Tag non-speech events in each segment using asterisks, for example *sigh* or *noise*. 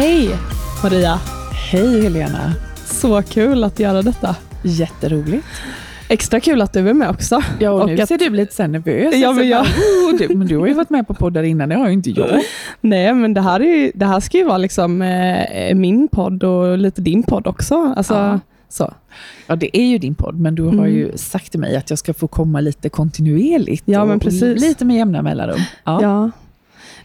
Hej Maria! Hej Helena! Så kul att göra detta. Jätteroligt. Extra kul att du är med också. Ja, och, Och nu att- ser du lite nervös Ja, men jag- Oh, du, men du har ju varit med på poddar innan, det har ju inte jag. *laughs* Nej, men det här, är det här ska ju vara liksom eh, min podd och lite din podd också. Alltså, Ja. så. Ja, det är ju din podd, men du har Mm. ju sagt till mig att jag ska få komma lite kontinuerligt. Ja, men precis. Lite med jämna mellanrum. Ja. Ja.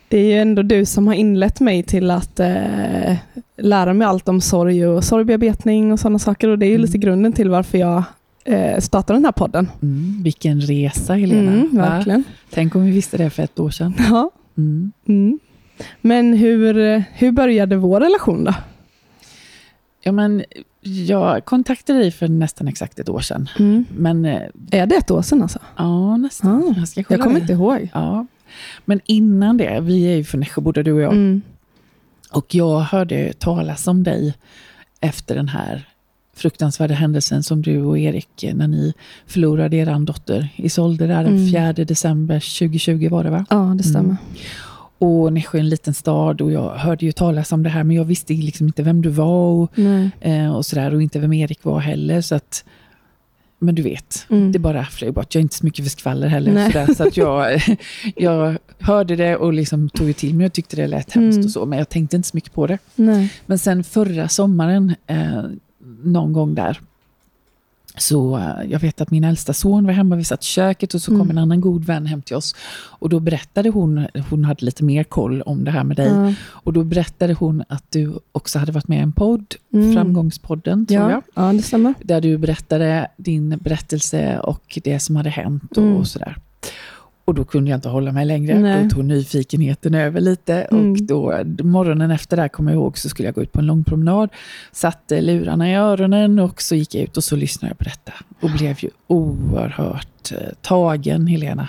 Det är ju ändå du som har inlett mig till att eh, lära mig allt om sorg och sorgbearbetning och sådana saker. Och det är ju Mm. lite grunden till varför jag eh, startade den här podden. Mm, vilken resa Helena. Mm, Va? verkligen. Tänk om vi visste det för ett år sedan. Ja. Mm. Mm. Men hur, hur började vår relation då? Ja, men jag kontaktade dig för nästan exakt ett år sedan. Men eh, Är det ett år sedan alltså? ja, nästan. Ah, jag Jag kommer det. inte ihåg. Ja. Men innan det, vi är ju från Nässjö båda du och jag. Mm. Och jag hörde talas om dig efter den här fruktansvärda händelsen som du och Erik, eh, när ni förlorade er dotter Isolde där den Mm. 4 december 2020 var det va? Ja, det stämmer. Mm. Och Nässjö är en liten stad och jag hörde ju talas om det här men jag visste liksom inte vem du var och, eh, och sådär och inte vem Erik var heller. Så att, men du vet, Mm. det bara flög bort. Jag är inte så mycket för skvaller heller. Sådär, så att jag, *laughs* jag hörde det och liksom tog ju till mig. Jag tyckte det lät hemskt Mm. och så, men jag tänkte inte så mycket på det. Nej. Men sen förra sommaren, eh, någon gång där, så eh, jag vet att min äldsta son var hemma, vi satt i köket och så kom Mm. en annan god vän hem till oss. Och då berättade hon, hon hade lite mer koll om det här med dig, Ja. och då berättade hon att du också hade varit med i en podd, Mm. Framgångspodden tror Ja. jag. ja, det stämmer. Där du berättade din berättelse och det som hade hänt och, Mm. och sådär. Och då kunde jag inte hålla mig längre. Nej. Då tog nyfikenheten över lite. Mm. Och då, morgonen efter det kommer jag ihåg så skulle jag gå ut på en lång promenad. Satte lurarna i öronen och så gick jag ut och så lyssnade jag på detta. Och blev ju oerhört eh, tagen, Helena.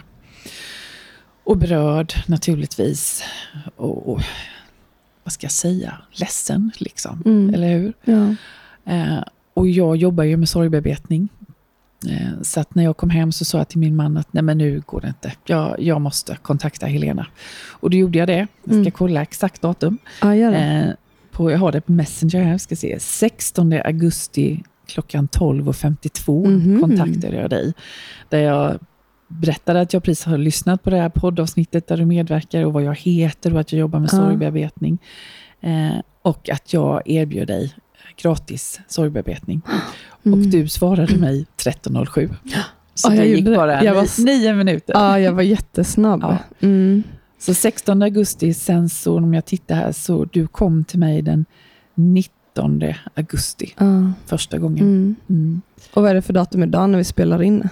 Och berörd naturligtvis. Och, och vad ska jag säga? Ledsen liksom. Mm. Eller hur? Ja. Eh, och jag jobbar ju med sorgbearbetning. Eh, så att när jag kom hem så sa jag till min man att nej men nu går det inte. Jag, jag måste kontakta Helena. Och då gjorde jag det. Jag ska Mm. kolla exakt datum. ja, gör det. Eh, på, jag har det på Messenger här, ska se. 16 augusti klockan 12.52 Mhm. kontaktade jag dig. Där jag berättade att jag precis har lyssnat på det här poddavsnittet där du medverkar och vad jag heter och att jag jobbar med sorgbearbetning. Eh, och att jag erbjöd dig gratis sorgbearbetning. *gasps* Och Mm. du svarade mig 13.07. Så Ja, jag gick bara Jag var nio minuter. Ja, jag var jättesnabb. Ja. Mm. Så 16 augusti, sen så om jag tittar här, så du kom till mig den 19 augusti Ja. första gången. Mm. Mm. Och vad är det för datum idag när vi spelar in?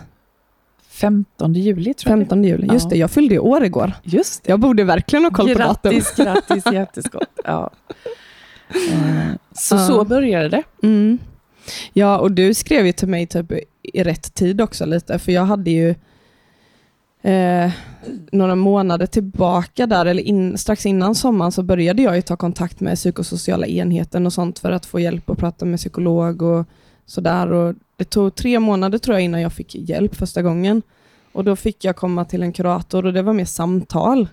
15 juli tror jag. 15 juli. Just Ja. det, jag fyllde i år igår. Just det. Jag borde verkligen ha koll på datum. Grattis, grattis, jätteskott. *laughs* Ja. Så Ja. så började det. Mm. Ja, och du skrev ju till mig typ i rätt tid också lite, för jag hade ju eh, några månader tillbaka där, eller in, strax innan sommaren, så började jag ju ta kontakt med psykosociala enheten och sånt för att få hjälp att prata med psykolog och sådär. Och det tog tre månader tror jag innan jag fick hjälp första gången. Och då fick jag komma till en kurator och det var mer samtal.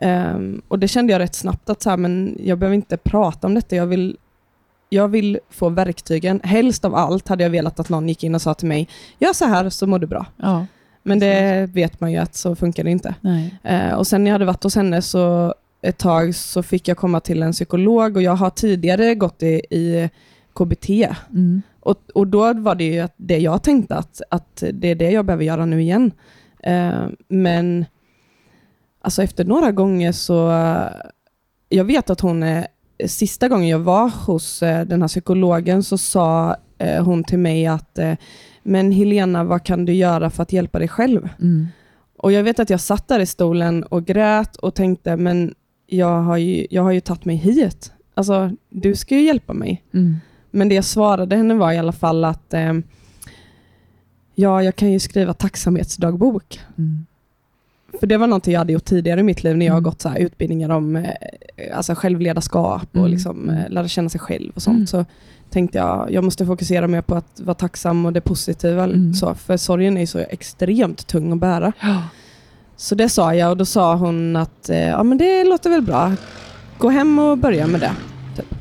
Ehm, och det kände jag rätt snabbt att så här, men jag behöver inte prata om detta. Jag vill, jag vill få verktygen. Helst av allt hade jag velat att någon gick in och sa till mig, gör så här så mår du bra. Ja, Men det vet man ju att så funkar det inte. Eh, och sen när jag hade varit hos henne så ett tag så fick jag komma till en psykolog och jag har tidigare gått i, i KBT. Mm. Och, och då var det ju att det jag tänkte att, att det är det jag behöver göra nu igen. Eh, men alltså efter några gånger så, jag vet att hon, är, sista gången jag var hos eh, den här psykologen så sa eh, hon till mig att, eh, men Helena vad kan du göra för att hjälpa dig själv? Mm. Och jag vet att jag satt där i stolen och grät och tänkte, men jag har ju, jag har ju tagit mig hit. Alltså, du ska ju hjälpa mig. Mm. Men det jag svarade henne var i alla fall att eh, ja, jag kan ju skriva tacksamhetsdagbok. Mm. För det var någonting jag hade gjort tidigare i mitt liv när jag har Mm. gått så utbildningar om eh, alltså självledarskap och Mm. liksom, eh, lära känna sig själv och sånt. Mm. Så tänkte jag, jag måste fokusera mer på att vara tacksam och det positiva. Mm. Så, för sorgen är så extremt tung att bära. Ja. Så det sa jag och då sa hon att eh, ja, men det låter väl bra. Gå hem och börja med det. Typ.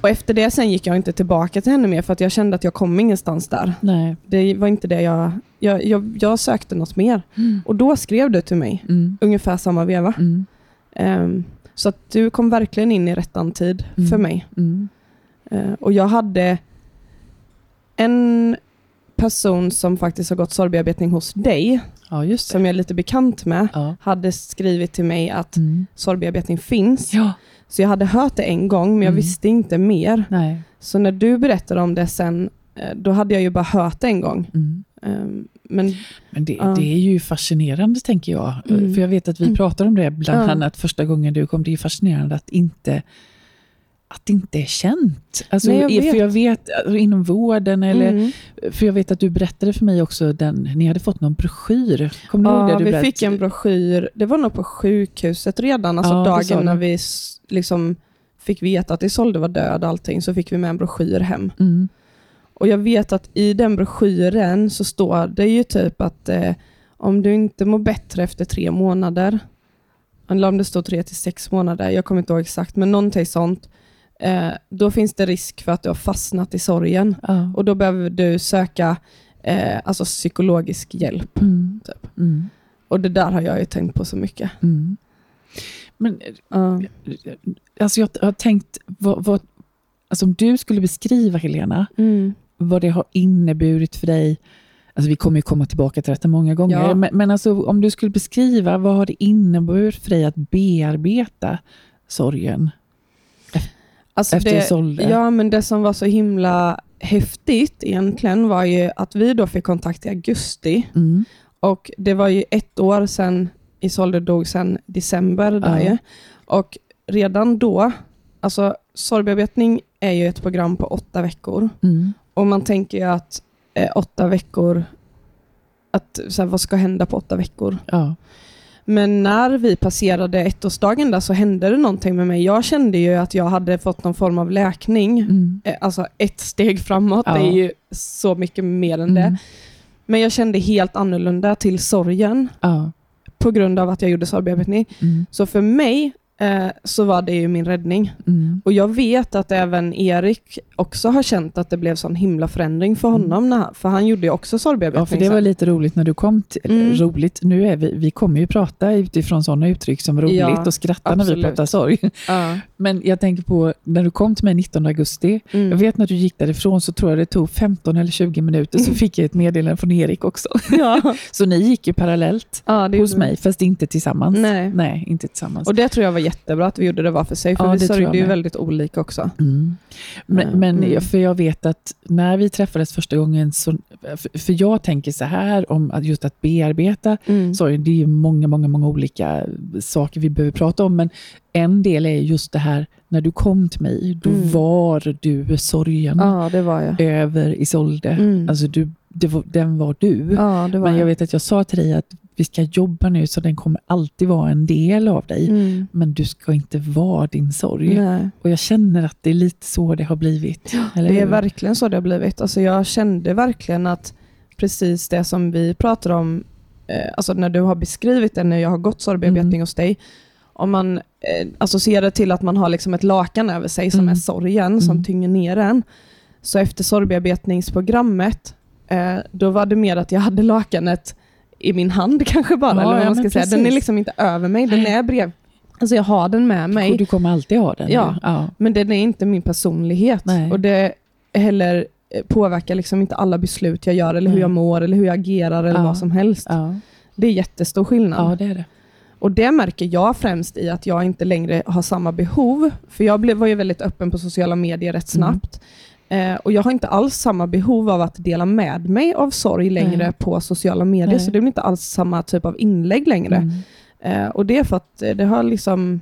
Och efter det sen gick jag inte tillbaka till henne mer för att jag kände att jag kom ingenstans där. Nej. Det var inte det jag... Jag, jag, jag sökte något mer. Mm. Och då skrev du till mig, Mm. ungefär samma veva. Ehm, så att du kom verkligen in i rättan tid Mm. för mig. Eh, och jag hade en person som faktiskt har gått sorgbearbetning hos dig, Ja, som jag är lite bekant med, Ja. hade skrivit till mig att Mm. sorgbearbetning finns. ja. Så jag hade hört det en gång, men jag Mm. visste inte mer. Nej. Så när du berättade om det sen, eh, då hade jag ju bara hört det en gång. Mm. Ehm, Men Men det, Ja. det är ju fascinerande, tänker jag. Mm. För jag vet att vi Mm. pratade om det bland Ja. annat första gången du kom. Det är fascinerande att inte att det inte är känt. Alltså, Nej, jag vet. För jag vet, alltså, inom vården, eller, Mm. för jag vet att du berättade för mig också, den, ni hade fått någon broschyr. Kommer du ihåg det? Ja, Du vi berätt- fick en broschyr. Det var nog på sjukhuset redan, alltså Ja, dagen när vi liksom fick veta att Isolde var död och allting, så fick vi med en broschyr hem. Mm. Och jag vet att i den broschyren så står det ju typ att eh, om du inte mår bättre efter tre månader, eller om det står tre till sex månader, jag kommer inte ihåg exakt, men någonting sånt, eh, då finns det risk för att du har fastnat i sorgen. Ja. Och då behöver du söka eh, alltså psykologisk hjälp. Mm. Typ. Mm. Och det där har jag ju tänkt på så mycket. Mm. Men Ja. alltså jag har tänkt, vad, vad, alltså om du skulle beskriva Helena, Mm. Vad det har inneburit för dig. Alltså vi kommer ju komma tillbaka till detta många gånger, Ja. men, men alltså, om du skulle beskriva, vad har det inneburit för dig att bearbeta sorgen Alltså efter det, Isolde? Ja, men det som var så himla häftigt egentligen var ju att vi då fick kontakt i augusti Mm. och det var ju ett år sedan Isolde dog sedan december. Där Ja. Och redan då, alltså sorgbearbetning är ju ett program på åtta veckor Mm. Och man tänker ju att eh, åtta veckor, att så här, vad ska hända på åtta veckor? Ja. Men när vi passerade ettårsdagen där så hände det någonting med mig. Jag kände ju att jag hade fått någon form av läkning. Mm. Eh, Alltså ett steg framåt, Ja. det är ju så mycket mer än det. Mm. Men jag kände helt annorlunda till sorgen Ja. på grund av att jag gjorde sorgbearbetning. Mm. Så för mig eh, så var det ju min räddning. Mm. Och jag vet att även Erik också har känt att det blev sån himla förändring för honom, när, för han gjorde ju också sorgbearbetning. Mm. Ja, för det var lite roligt när du kom till, Mm. roligt, nu är vi, vi kommer ju prata utifrån sådana uttryck som roligt Ja, och skratta när vi absolut. pratar sorg. *laughs* ja. Men jag tänker på när du kom till mig 19 augusti, mm. jag vet när du gick därifrån så tror jag det tog 15 eller 20 minuter så fick jag ett meddelande från Erik också. *laughs* ja. Så ni gick ju parallellt ja, hos mig, fast inte tillsammans. Nej. Nej, inte tillsammans. Och det tror jag var jättebra att vi gjorde det var för sig, för Ja, vi jag sörjde ju väldigt olika också. Mm. Men, Mm. men Mm. jag- för jag vet att när vi träffades första gången, så, för, jag tänker så här om att just att bearbeta Mm. sorgen, det är ju många, många, många olika saker vi behöver prata om, men en del är just det här, när du kom till mig, då Mm. var du sorgen Ja, jag. över Isolde. Mm. Alltså du, var, den var du. Ja, var men jag vet att jag sa till dig att vi ska jobba nu, så den kommer alltid vara en del av dig. Mm. Men du ska inte vara din sorg. Nej. Och jag känner att det är lite så det har blivit. eller Det är verkligen så det har blivit. Alltså jag kände verkligen att precis det som vi pratar om, eh, alltså när du har beskrivit det, när jag har gått sorgbearbetning Mm. hos dig, om man eh, associerar till att man har liksom ett lakan över sig som Mm. är sorgen, som Mm. tynger ner en. Så efter sorgbearbetningsprogrammet, eh, då var det mer att jag hade lakanet i min hand *laughs* kanske bara, Ja, eller vad man ska säga. Den är liksom inte över mig, den är brev. Alltså jag har den med mig. Du kommer alltid ha den. Ja. ja. Men den är inte min personlighet. Nej. Och det heller eh, påverkar liksom inte alla beslut jag gör, eller hur jag mår, eller hur jag agerar, eller Ja. vad som helst. Det är jättestor skillnad. ja, det är det. Och det märker jag främst i att jag inte längre har samma behov. För jag blev, var ju väldigt öppen på sociala medier rätt Mm. Eh, och jag har inte alls samma behov av att dela med mig av sorg längre Nej. på sociala medier. Nej. Så det blir inte alls samma typ av inlägg längre. Mm. Eh, och det är för att eh, det har liksom...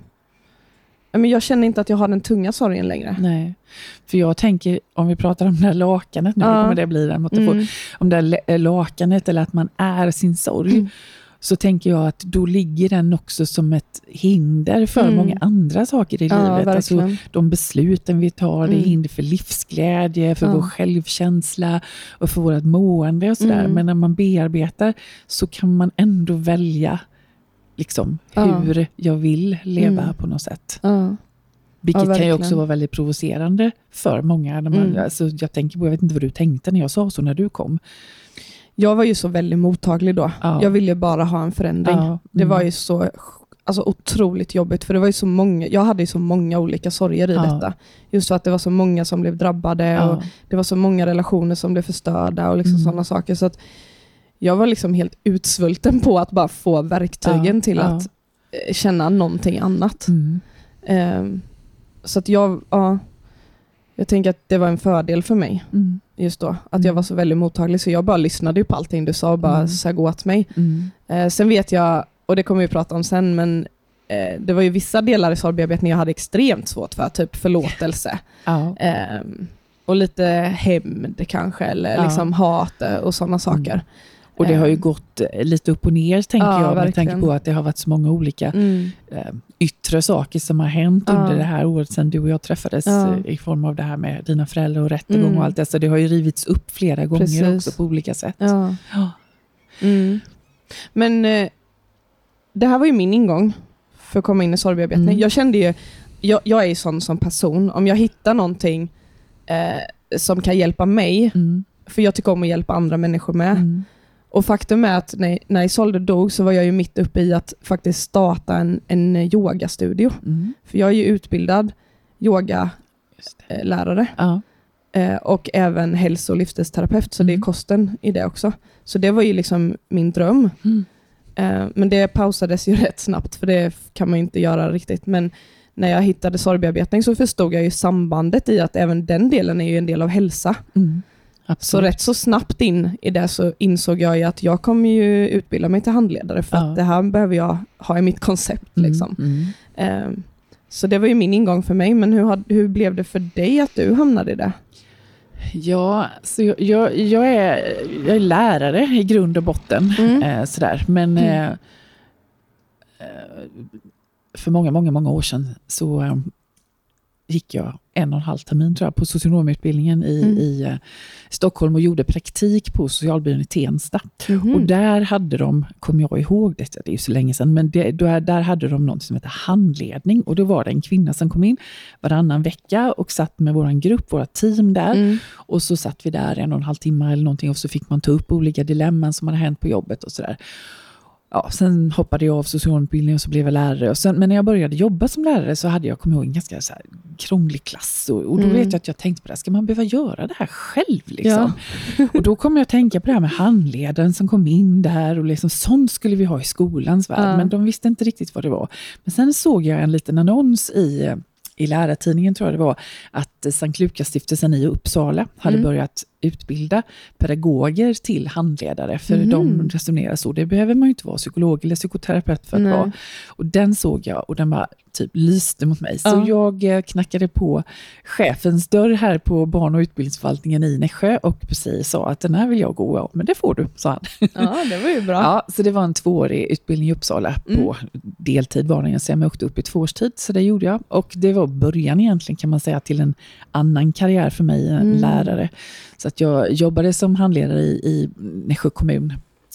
Men jag känner inte att jag har den tunga sorgen längre. Nej. För jag tänker, om vi pratar om det här lakanet nu, Ja. kommer det bli en metafor. Mm. Om det här lakanet eller att man är sin sorg, Mm. Så tänker jag att då ligger den också som ett hinder för Mm. många andra saker i Ja, livet. Alltså, de besluten vi tar, det är Mm. hinder för livsglädje, för Ja. vår självkänsla och för vårt mående och sådär. Mm. Men när man bearbetar så kan man ändå välja liksom, Ja. hur jag vill leva Mm. på något sätt. Ja. Vilket kan ju också vara väldigt provocerande för många. När man, Mm. alltså, jag tänker på, jag vet inte vad du tänkte när jag sa så när du kom. Jag var ju så väldigt mottaglig då. Ja. Jag ville bara ha en förändring. Ja, Det mm. var ju så alltså, otroligt jobbigt, för det var ju så många, jag hade ju så många olika sorger i Ja. detta. Just för att det var så många som blev drabbade och det var så många relationer som blev förstörda och liksom Mm. sådana saker. Så att jag var liksom helt utsvulten på att bara få verktygen till att eh, känna någonting annat. Mm. Ehm, så att jag, ja, jag tänker att det var en fördel för mig Mm. Just då. Att Mm. jag var så väldigt mottaglig, så jag bara lyssnade på allting du sa och bara Mm. sög åt mig. Mm. Eh, sen vet jag, och det kommer vi prata om sen, men eh, det var ju vissa delar i sorgbearbetning jag hade extremt svårt för, typ förlåtelse. *laughs* Ja. Ehm, och lite hämnd kanske, eller Ja. liksom hat och sådana saker. Och det har ju Ehm, gått eh, lite upp och ner tänker Ja, jag, med verkligen. tanke på att det har varit så många olika Mm, eh, yttre saker som har hänt Ja. under det här året sedan du och jag träffades Ja. eh, i form av det här med dina föräldrar och rättegång Mm. och allt det. Så det har ju rivits upp flera gånger Precis. också på olika sätt. ja. Mm. Men eh, det här var ju min ingång för att komma in i sorgbearbetning. Mm. Jag kände ju, jag, jag är ju sån som person, om jag hittar någonting eh, som kan hjälpa mig, Mm. för jag tycker om att hjälpa andra människor med. Mm. Och faktum är att när, när Isolde dog så var jag ju mitt uppe i att faktiskt starta en, en yogastudio. Mm. För jag är ju utbildad yogalärare det. Ja. eh, och även hälso och livsstilsterapeut, så det är Mm. kosten i det också. Så det var ju liksom min dröm. Mm. Eh, Men det pausades ju *laughs* rätt snabbt, för det kan man ju inte göra riktigt. Men när jag hittade sorgbearbetning så förstod jag ju sambandet i att även den delen är ju en del av hälsa. Mm. Så Absolut. rätt så snabbt in i det så insåg jag ju att jag kommer ju utbilda mig till handledare för Ja. att det här behöver jag ha i mitt koncept. Liksom. Mm. Eh, Så det var ju min ingång för mig, men hur, har- hur blev det för dig att du hamnade i det? Ja, så jag, jag, jag, är, jag är lärare i grund och botten. Mm. Eh, sådär. Men Mm. eh, eh, för många, många, många år sedan så gick jag en och en halv termin tror jag, på socionomutbildningen i, Mm. i eh, Stockholm och gjorde praktik på socialbyrån i Tensta. Mhm. Och där hade de, kommer jag ihåg, det, det är ju så länge sedan, men det, där, där hade de något som heter handledning. Och då var det en kvinna som kom in varannan vecka och satt med vår grupp, våra team där. Mm. Och så satt vi där en och en halv timme eller någonting och så fick man ta upp olika dilemman som hade hänt på jobbet och sådär. Ja, sen hoppade jag av socialutbildning och så blev jag lärare. Och sen, men när jag började jobba som lärare så hade jag, kommer ihåg, en ganska så här krånglig klass. Och, och då Mm. vet jag att jag tänkte på det, här, ska man behöva göra det här själv? Liksom? *laughs* och då kom jag att tänka på det här med handledaren som kom in där och liksom, sånt skulle vi ha i skolans värld. Ja. Men de visste inte riktigt vad det var. Men sen såg jag en liten annons i i lärartidningen tror jag det var, att Sankt Lukasstiftelsen i Uppsala hade Mm. börjat utbilda pedagoger till handledare. För Mhm. de resonerar så, det behöver man ju inte vara psykolog eller psykoterapeut för att Nej. vara. Och den såg jag och den bara typ lyste mot mig. Så Ja. jag eh, knackade på chefens dörr här på barn och utbildningsförvaltningen i Nässjö och precis sa att den här vill jag gå. Ja, men det får du, sa han. Ja, det var ju bra. Ja, så det var en tvåårig utbildning i Uppsala Mm. på deltid var den, jag åkte upp i två års tid, så det gjorde jag. Och det var början egentligen kan man säga till en annan karriär för mig, en Mm. lärare. Så att jag jobbade som handledare i, i Nässjö kommun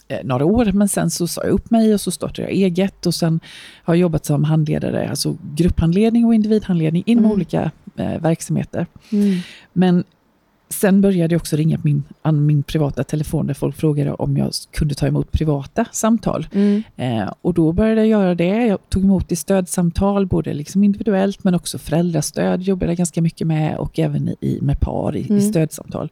eh, några år, men sen så sa jag upp mig och så startade jag eget och sen har jag jobbat som handledare, alltså grupphandledning och individhandledning inom Mm. olika eh, verksamheter. Mm. Men sen började jag också ringa min, min privata telefon där folk frågade om jag kunde ta emot privata samtal. Mm. Eh, och då började jag göra det. Jag tog emot i stödsamtal, både liksom individuellt men också föräldrastöd jobbade jag ganska mycket med och även i, med par i, Mm. i stödsamtal.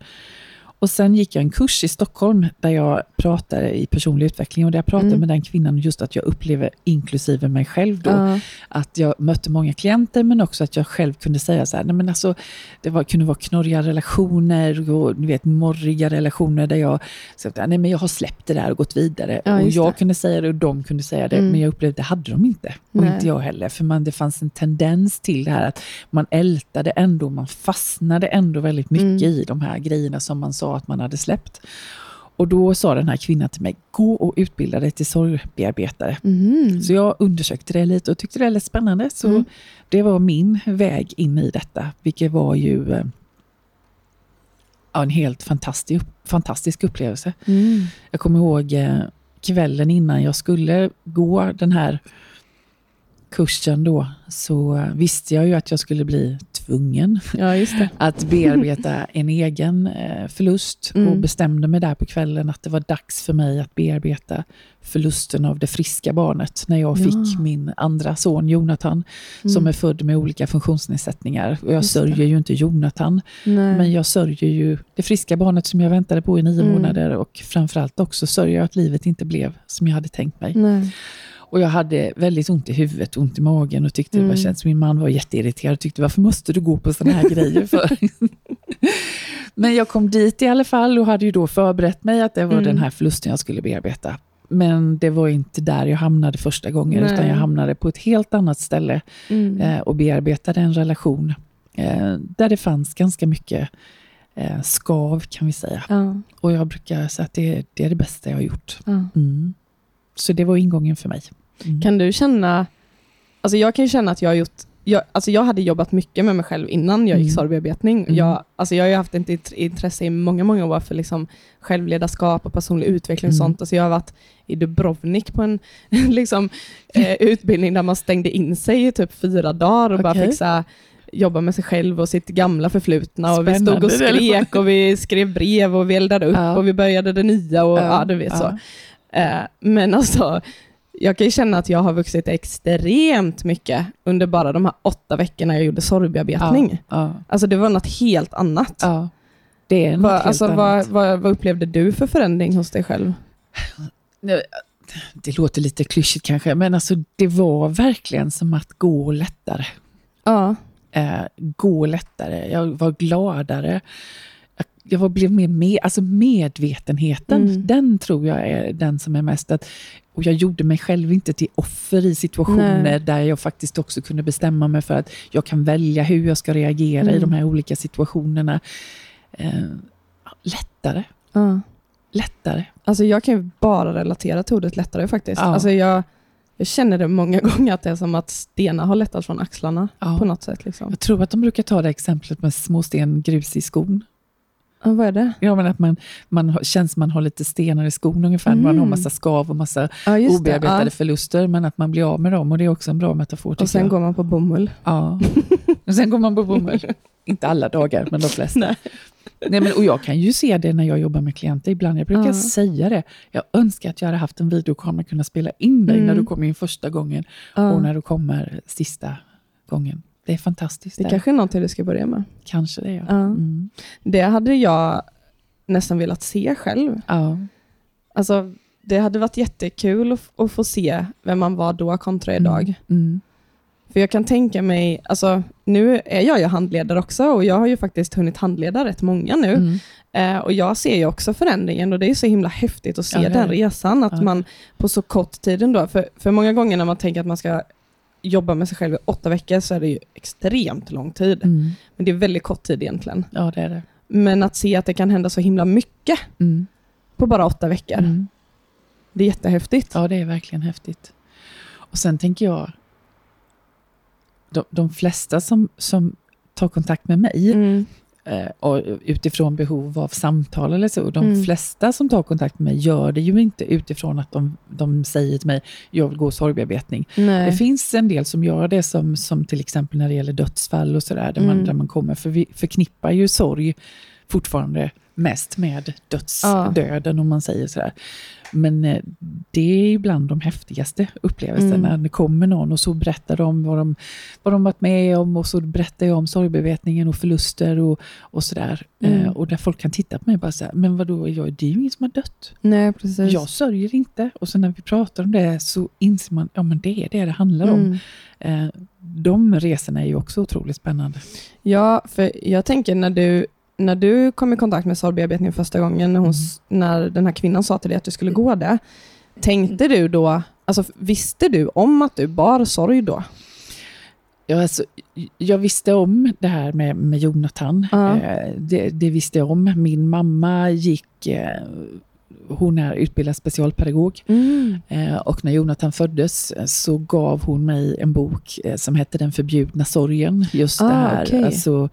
Och sen gick jag en kurs i Stockholm där jag pratade i personlig utveckling och där jag pratade Mm. med den kvinnan just att jag upplever, inklusive mig själv då, Ja. att jag mötte många klienter men också att jag själv kunde säga så här, nej men alltså det var, kunde vara knorriga relationer och ni vet morriga relationer där jag att nej men jag har släppt det där och gått vidare. Ja, och jag det. kunde säga det och de kunde säga det Mm. men jag upplevde det hade de inte. Och Nej. inte jag heller. För man, det fanns en tendens till det här att man ältade ändå, man fastnade ändå väldigt mycket Mm. i de här grejerna som man sa att man hade släppt. Och då sa den här kvinnan till mig, gå och utbilda dig till sorgbearbetare. Mhm. Så jag undersökte det lite och tyckte det lät spännande. Så Mm. det var min väg in i detta, vilket var ju eh, ja, en helt fantastisk, fantastisk upplevelse. Mm. Jag kommer ihåg eh, kvällen innan jag skulle gå den här kursen då så visste jag ju att jag skulle bli tvungen Ja, det. att bearbeta *laughs* en egen eh, förlust Mm. och bestämde mig där på kvällen att det var dags för mig att bearbeta förlusten av det friska barnet när jag Ja. fick min andra son Jonathan som Mm. är född med olika funktionsnedsättningar. Och jag Just det. sörjer ju inte Jonathan Nej. men jag sörjer ju det friska barnet som jag väntade på i nio Mm. månader och framförallt också sörjer jag att livet inte blev som jag hade tänkt mig. Nej. Och jag hade väldigt ont i huvudet, ont i magen och tyckte det var Mm. känns, min man var jätteirriterad och tyckte varför måste du gå på sådana här grejer för? *laughs* Men jag kom dit i alla fall och hade ju då förberett mig att det var Mm. den här förlusten jag skulle bearbeta. Men det var inte där jag hamnade första gången Nej. utan jag hamnade på ett helt annat ställe Mm. eh, och bearbetade en relation eh, där det fanns ganska mycket eh, skav kan vi säga. Ja. Och jag brukar säga att det, det är det bästa jag har gjort. Ja. Mm. Så det var ingången för mig. Mm. Kan du känna, alltså jag kan ju känna att jag har gjort, jag, alltså jag hade jobbat mycket med mig själv innan jag gick Mm. sorgbearbetning. Mm. Jag, alltså jag har ju haft ett int- intresse i många, många år för liksom självledarskap och personlig utveckling och Mm. sånt. Alltså jag har varit i Dubrovnik på en *laughs* liksom, eh, utbildning där man stängde in sig i typ fyra dagar och bara Okej. fick så här, jobba med sig själv och sitt gamla förflutna. Och vi stod och skrek och vi skrev brev och vi eldade upp Ja. och vi började det nya och ja, du vet så. Eh, men alltså, jag kan ju känna att jag har vuxit extremt mycket under bara de här åtta veckorna jag gjorde sorgbearbetning. Ja, Alltså det var något helt annat. ja. Det är något vad, helt alltså, annat. vad, vad, vad upplevde du för förändring hos dig själv? Det låter lite klyschigt kanske, men alltså det var verkligen som att gå lättare. Ja. Eh, gå lättare, jag var gladare. Jag, jag var, blev mer med, alltså medvetenheten, Mm. den tror jag är den som är mest att och jag gjorde mig själv inte till offer i situationer Nej. där jag faktiskt också kunde bestämma mig för att jag kan välja hur jag ska reagera i Mm. de här olika situationerna. Eh, lättare, ja. lättare. Alltså jag kan ju bara relatera till ordet lättare faktiskt. Ja. Alltså jag, jag känner det många *laughs* gånger att det är som att stenar har lättat från axlarna Ja. på något sätt. Liksom. Jag tror att de brukar ta det exemplet med småsten grus i skon. Ja, vad är det? Ja, men att man, man känns man har lite stenar i skon ungefär. Man Mm. har massa skav och massa Ja, obearbetade det. förluster, men att man blir av med dem. Och det är också en bra metafor Ja. Och sen jag. går man på bomull. Ja. *laughs* Och sen går man på bomull. Inte alla dagar, men de flesta. Nej. Nej, men, och jag kan ju se det när jag jobbar med klienter ibland. Jag brukar Ja. säga det. Jag önskar att jag hade haft en videokamera och kunna spela in dig Mm. när du kommer in första gången Ja. och när du kommer sista gången. Det är fantastiskt. Det det. kanske är någonting du ska börja med. Kanske det, ja. Ja. Mm. Det hade jag nästan velat se själv. ja. Alltså, det hade varit jättekul att, att få se vem man var då kontra idag. Mm. För jag kan tänka mig, alltså, nu är jag ju handledare också och jag har ju faktiskt hunnit handleda rätt många nu. Mm. Eh, och jag ser ju också förändringen och det är så himla häftigt att se Ja, den resan, att Ja. man på så kort tid ändå, för, för många gånger när man tänker att man ska jobba med sig själv i åtta veckor så är det ju extremt lång tid. Mm. Men det är väldigt kort tid egentligen. Ja, det är det. Men att se att det kan hända så himla mycket Mm. på bara åtta veckor, Mm. det är jättehäftigt. Ja, det är verkligen häftigt. Och sen tänker jag, de, de flesta som, som tar kontakt med mig, Mm. Och utifrån behov av samtal eller så, de Mm. flesta som tar kontakt med mig gör det ju inte utifrån att de, de säger till mig, jag vill gå sorgbearbetning. Nej. Det finns en del som gör det, som, som till exempel när det gäller dödsfall och sådär, där, man, Mm. där man kommer, för vi förknippar ju sorg fortfarande mest med dödsdöden om man säger sådär. Men eh, det är ibland de häftigaste upplevelserna. Mm. När det kommer någon och så berättar de vad de, vad de varit med om och så berättar jag om sorgbearbetningen och förluster och, och sådär. Mm. Eh, och där folk kan titta på mig och bara säga, men vadå, jag, det är ju ingen som har dött. Nej, precis. Jag sörjer inte. Och så när vi pratar om det så inser man, ja men det är det det handlar om. Mm. Eh, de resorna är ju också otroligt spännande. Ja, för jag tänker när du, när du kom i kontakt med sorgbearbetning första gången, när, hon, s- när den här kvinnan sa till dig att du skulle gå det, tänkte du då, alltså visste du om att du bar sorg då? Ja, alltså, jag visste om det här med, med Jonathan. Ja. Eh, det, det visste jag om. Min mamma gick, eh, hon är utbildad specialpedagog. Eh, och när Jonathan föddes eh, så gav hon mig en bok eh, som hette Den förbjudna sorgen. Just det Ah, här, okej. alltså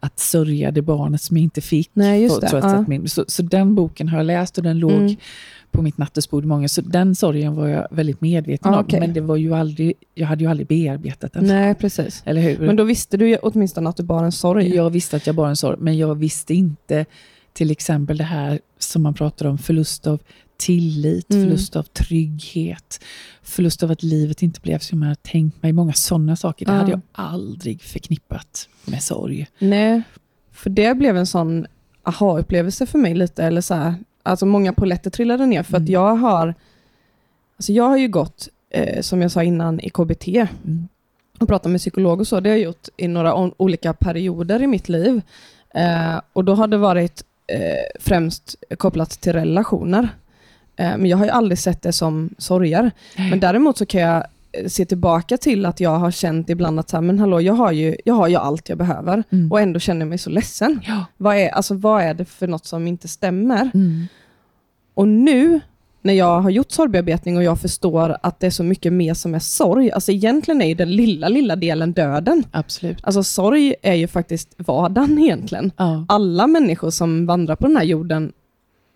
att sörja det barnet som jag inte fick. Nej, just trots Ja. min, så, så den boken har jag läst och den låg Mm. på mitt nattduksbord många, så den sorgen var jag väldigt medveten Ja, om. okej. Men det var ju aldrig, jag hade ju aldrig bearbetat den. Nej, precis. Eller hur? Men då visste du ju åtminstone att du bar en sorg. Jag visste att jag bar en sorg, men jag visste inte till exempel det här som man pratar om, förlust av tillit, Mm. förlust av trygghet, förlust av att livet inte blev som jag hade tänkt mig. Många sådana saker, det Ja. hade jag aldrig förknippat med sorg. Nej, för det blev en sån aha-upplevelse för mig lite. Eller så här, alltså många poletter trillade ner för att Mm. jag har alltså jag har ju gått, eh, som jag sa innan, i KBT Mm. och pratat med psykolog och så. Det har jag gjort i några olika perioder i mitt liv. Eh, och då har det varit eh, främst kopplat till relationer. Eh, men jag har ju aldrig sett det som sorger. Men däremot så kan jag eh, se tillbaka till att jag har känt ibland att så här, men hallå, jag har, ju, jag har ju allt jag behöver Mm. och ändå känner jag mig så ledsen. Ja. Vad är, alltså, vad är det för något som inte stämmer? Mm. Och nu när jag har gjort sorgbearbetning och jag förstår att det är så mycket mer som är sorg, alltså egentligen är ju den lilla, lilla delen döden. Absolut. Alltså sorg är ju faktiskt vardagen egentligen. Ja. Alla människor som vandrar på den här jorden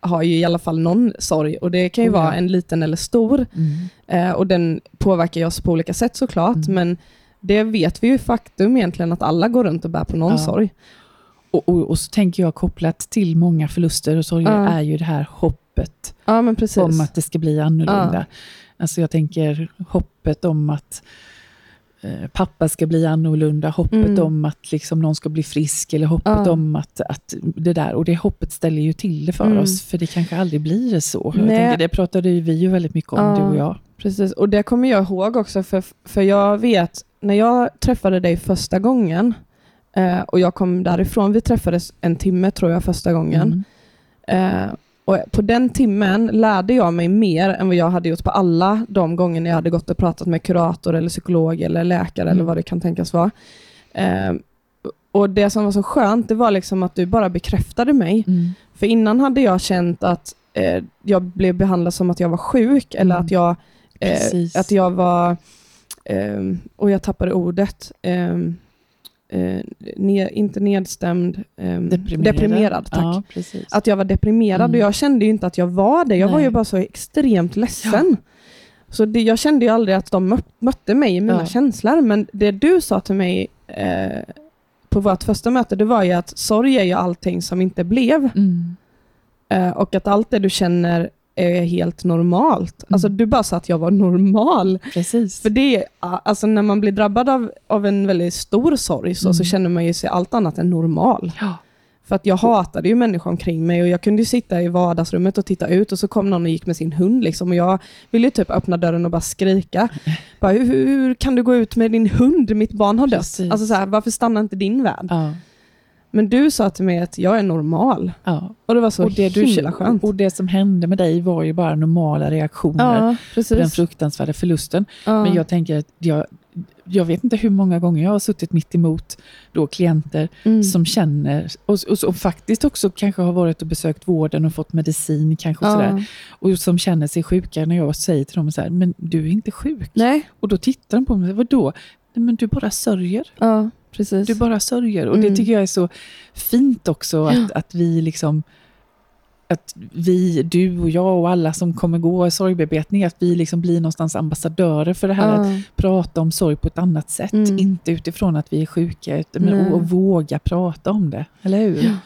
har ju i alla fall någon sorg och det kan ju ja. vara en liten eller stor. Mm. Eh, och den påverkar ju oss på olika sätt såklart, Mm. men det vet vi ju faktum egentligen att alla går runt och bär på någon Ja. sorg. Och, och, och så tänker jag kopplat till många förluster och sorger Ja. är ju det här hoppet Ja, om att det ska bli annorlunda. Alltså jag tänker hoppet om att pappa ska bli annorlunda, hoppet Mm. om att liksom någon ska bli frisk eller hoppet Ja. om att, att det där. Och det hoppet ställer ju till det för Mm. oss, för det kanske aldrig blir så. Jag tänker, det pratade ju vi ju väldigt mycket om, Ja. du och jag. Precis, och det kommer jag ihåg också, för, för jag vet, när jag träffade dig första gången, eh, och jag kom därifrån, vi träffades en timme tror jag första gången, Mm. eh, och på den timmen lärde jag mig mer än vad jag hade gjort på alla de gånger jag hade gått och pratat med kurator, eller psykolog, eller läkare, eller Mm. vad det kan tänkas vara. Eh, och det som var så skönt, det var liksom att du bara bekräftade mig, Mm. för innan hade jag känt att eh, jag blev behandlad som att jag var sjuk eller Mm. att jag, eh, att jag var, eh, och jag tappade ordet, eh, inte nedstämd, eh, deprimerad. tack. Ja. Att jag var deprimerad Mm. och jag kände ju inte att jag var det. Jag var Nej. ju bara så extremt ledsen. Så det, jag kände ju aldrig att de mö- mötte mig i mina Ja. känslor. Men det du sa till mig eh, på vårt första möte, det var ju att sorg är ju allting som inte blev. Mm. Eh, och att allt det du känner är helt normalt. Mm. Alltså du bara sa att jag var normal. Precis. För det, alltså när man blir drabbad av, av en väldigt stor sorg så, så Mm. känner man ju sig allt annat än normal. ja. För att jag hatade ju människor omkring mig och jag kunde sitta i vardagsrummet och titta ut och så kom någon och gick med sin hund liksom och jag ville ju typ öppna dörren och bara skrika. *laughs* Bara, hur, hur kan du gå ut med din hund? Mitt barn har dött. Precis. Alltså så här, varför stannar inte din värld? Ja. Men du sa till mig att jag är normal. Ja. Och det var så och, det du, himla skönt. och det som hände med dig var ju bara normala reaktioner Ja, på den precis. fruktansvärda förlusten. Ja. Men jag tänker att jag, jag vet inte hur många gånger jag har suttit mitt emot då klienter Mm. som känner, och, och som faktiskt också kanske har varit och besökt vården och fått medicin kanske och Ja. sådär. Och som känner sig sjuka när jag säger till dem så här, men du är inte sjuk. Nej, Och då tittar de på mig, vadå? Nej, men du bara sörjer. ja, precis. Du bara sörjer. Och Mm. det tycker jag är så fint också, att, att vi liksom att vi, du och jag och alla som kommer gå sorgbearbetning, att vi liksom blir någonstans ambassadörer för det här att ja. prata om sorg på ett annat sätt. Mm. Inte utifrån att vi är sjuka, utan men, och, och våga prata om det. Eller hur? Ja.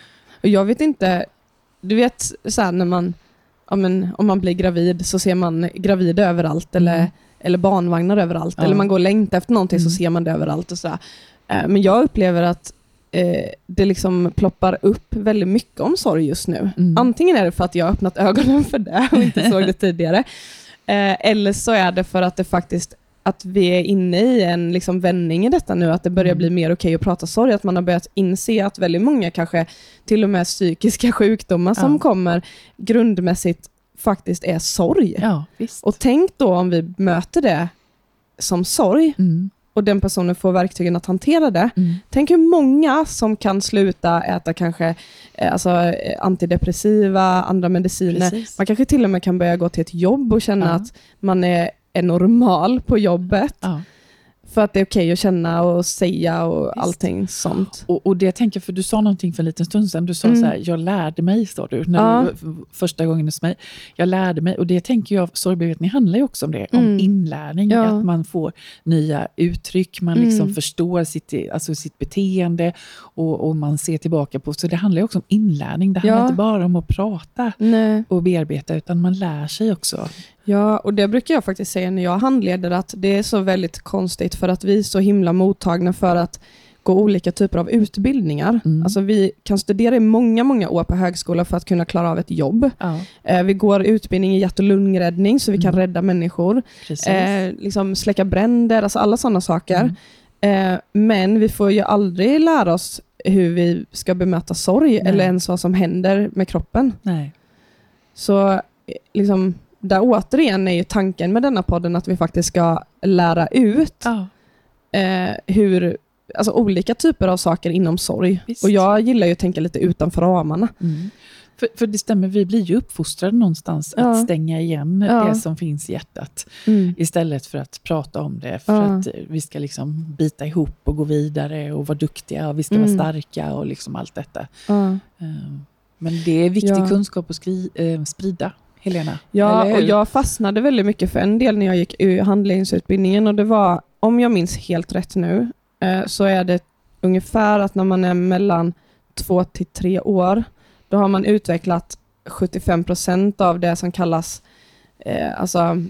Och jag vet inte, du vet så här, när man, ja, men, om man blir gravid så ser man gravida överallt eller, Mm. eller barnvagnar överallt. Ja. Eller man går och längtar efter någonting så Mm. ser man det överallt. Och så här. Eh, Men jag upplever att eh, det liksom ploppar upp väldigt mycket om sorg just nu. Mm. Antingen är det för att jag har öppnat ögonen för det och inte såg det *laughs* tidigare. Eh, eller så är det för att det faktiskt att vi är inne i en liksom vändning i detta nu, att det börjar Mm. bli mer okej att prata sorg, att man har börjat inse att väldigt många kanske till och med psykiska sjukdomar som Ja. kommer grundmässigt faktiskt är sorg. Ja. Och tänk då om vi möter det som sorg mm. Och den personen får verktygen att hantera det. Mm. Tänk hur många som kan sluta äta kanske eh, alltså, eh, antidepressiva, andra mediciner. Precis. Man kanske till och med kan börja gå till ett jobb och känna Ja. att man är, är normal på jobbet. Ja. För att det är okej att känna och säga och allting sånt. Och, och det tänker jag, för du sa någonting för en liten stund sedan. Du sa Mm. så här, jag lärde mig, sa du, när Ja. du första gången hos mig. Jag lärde mig, och det tänker jag, sorgbearbetning handlar ju också om det, om Mm. inlärning. Ja. Att man får nya uttryck, man Mm. liksom förstår sitt, alltså sitt beteende och, och man ser tillbaka på. Så det handlar ju också om inlärning. Det handlar Ja. inte bara om att prata Nej. och bearbeta, utan man lär sig också. Ja, och det brukar jag faktiskt säga när jag handleder att det är så väldigt konstigt för att vi är så himla mottagna för att gå olika typer av utbildningar. Mm. Alltså vi kan studera i många, många år på högskola för att kunna klara av ett jobb. Ja, Eh, vi går utbildning i hjärt och lungräddning så vi kan Mm. rädda människor. Eh, liksom släcka bränder, alltså alla sådana saker. Mm. Eh, men vi får ju aldrig lära oss hur vi ska bemöta sorg Nej. eller ens vad som händer med kroppen. Nej. Så eh, liksom, där återigen är ju tanken med denna podden att vi faktiskt ska lära ut Ja, eh, hur, alltså olika typer av saker inom sorg. Visst. Och jag gillar ju att tänka lite utanför ramarna. Mm. För, för det stämmer, vi blir ju uppfostrade någonstans Ja. att stänga igen Ja. det som finns i hjärtat. Mm. Istället för att prata om det. För Ja. att vi ska liksom bita ihop och gå vidare och vara duktiga och vi ska Mm. vara starka och liksom allt detta. Eh, Men det är viktig kunskap att skri- eh, sprida, Helena. Ja, och jag fastnade väldigt mycket för en del när jag gick ur handledningsutbildningen och det var, om jag minns helt rätt nu, eh, så är det ungefär att när man är mellan två till tre år, då har man utvecklat 75 procent av det som kallas eh, alltså,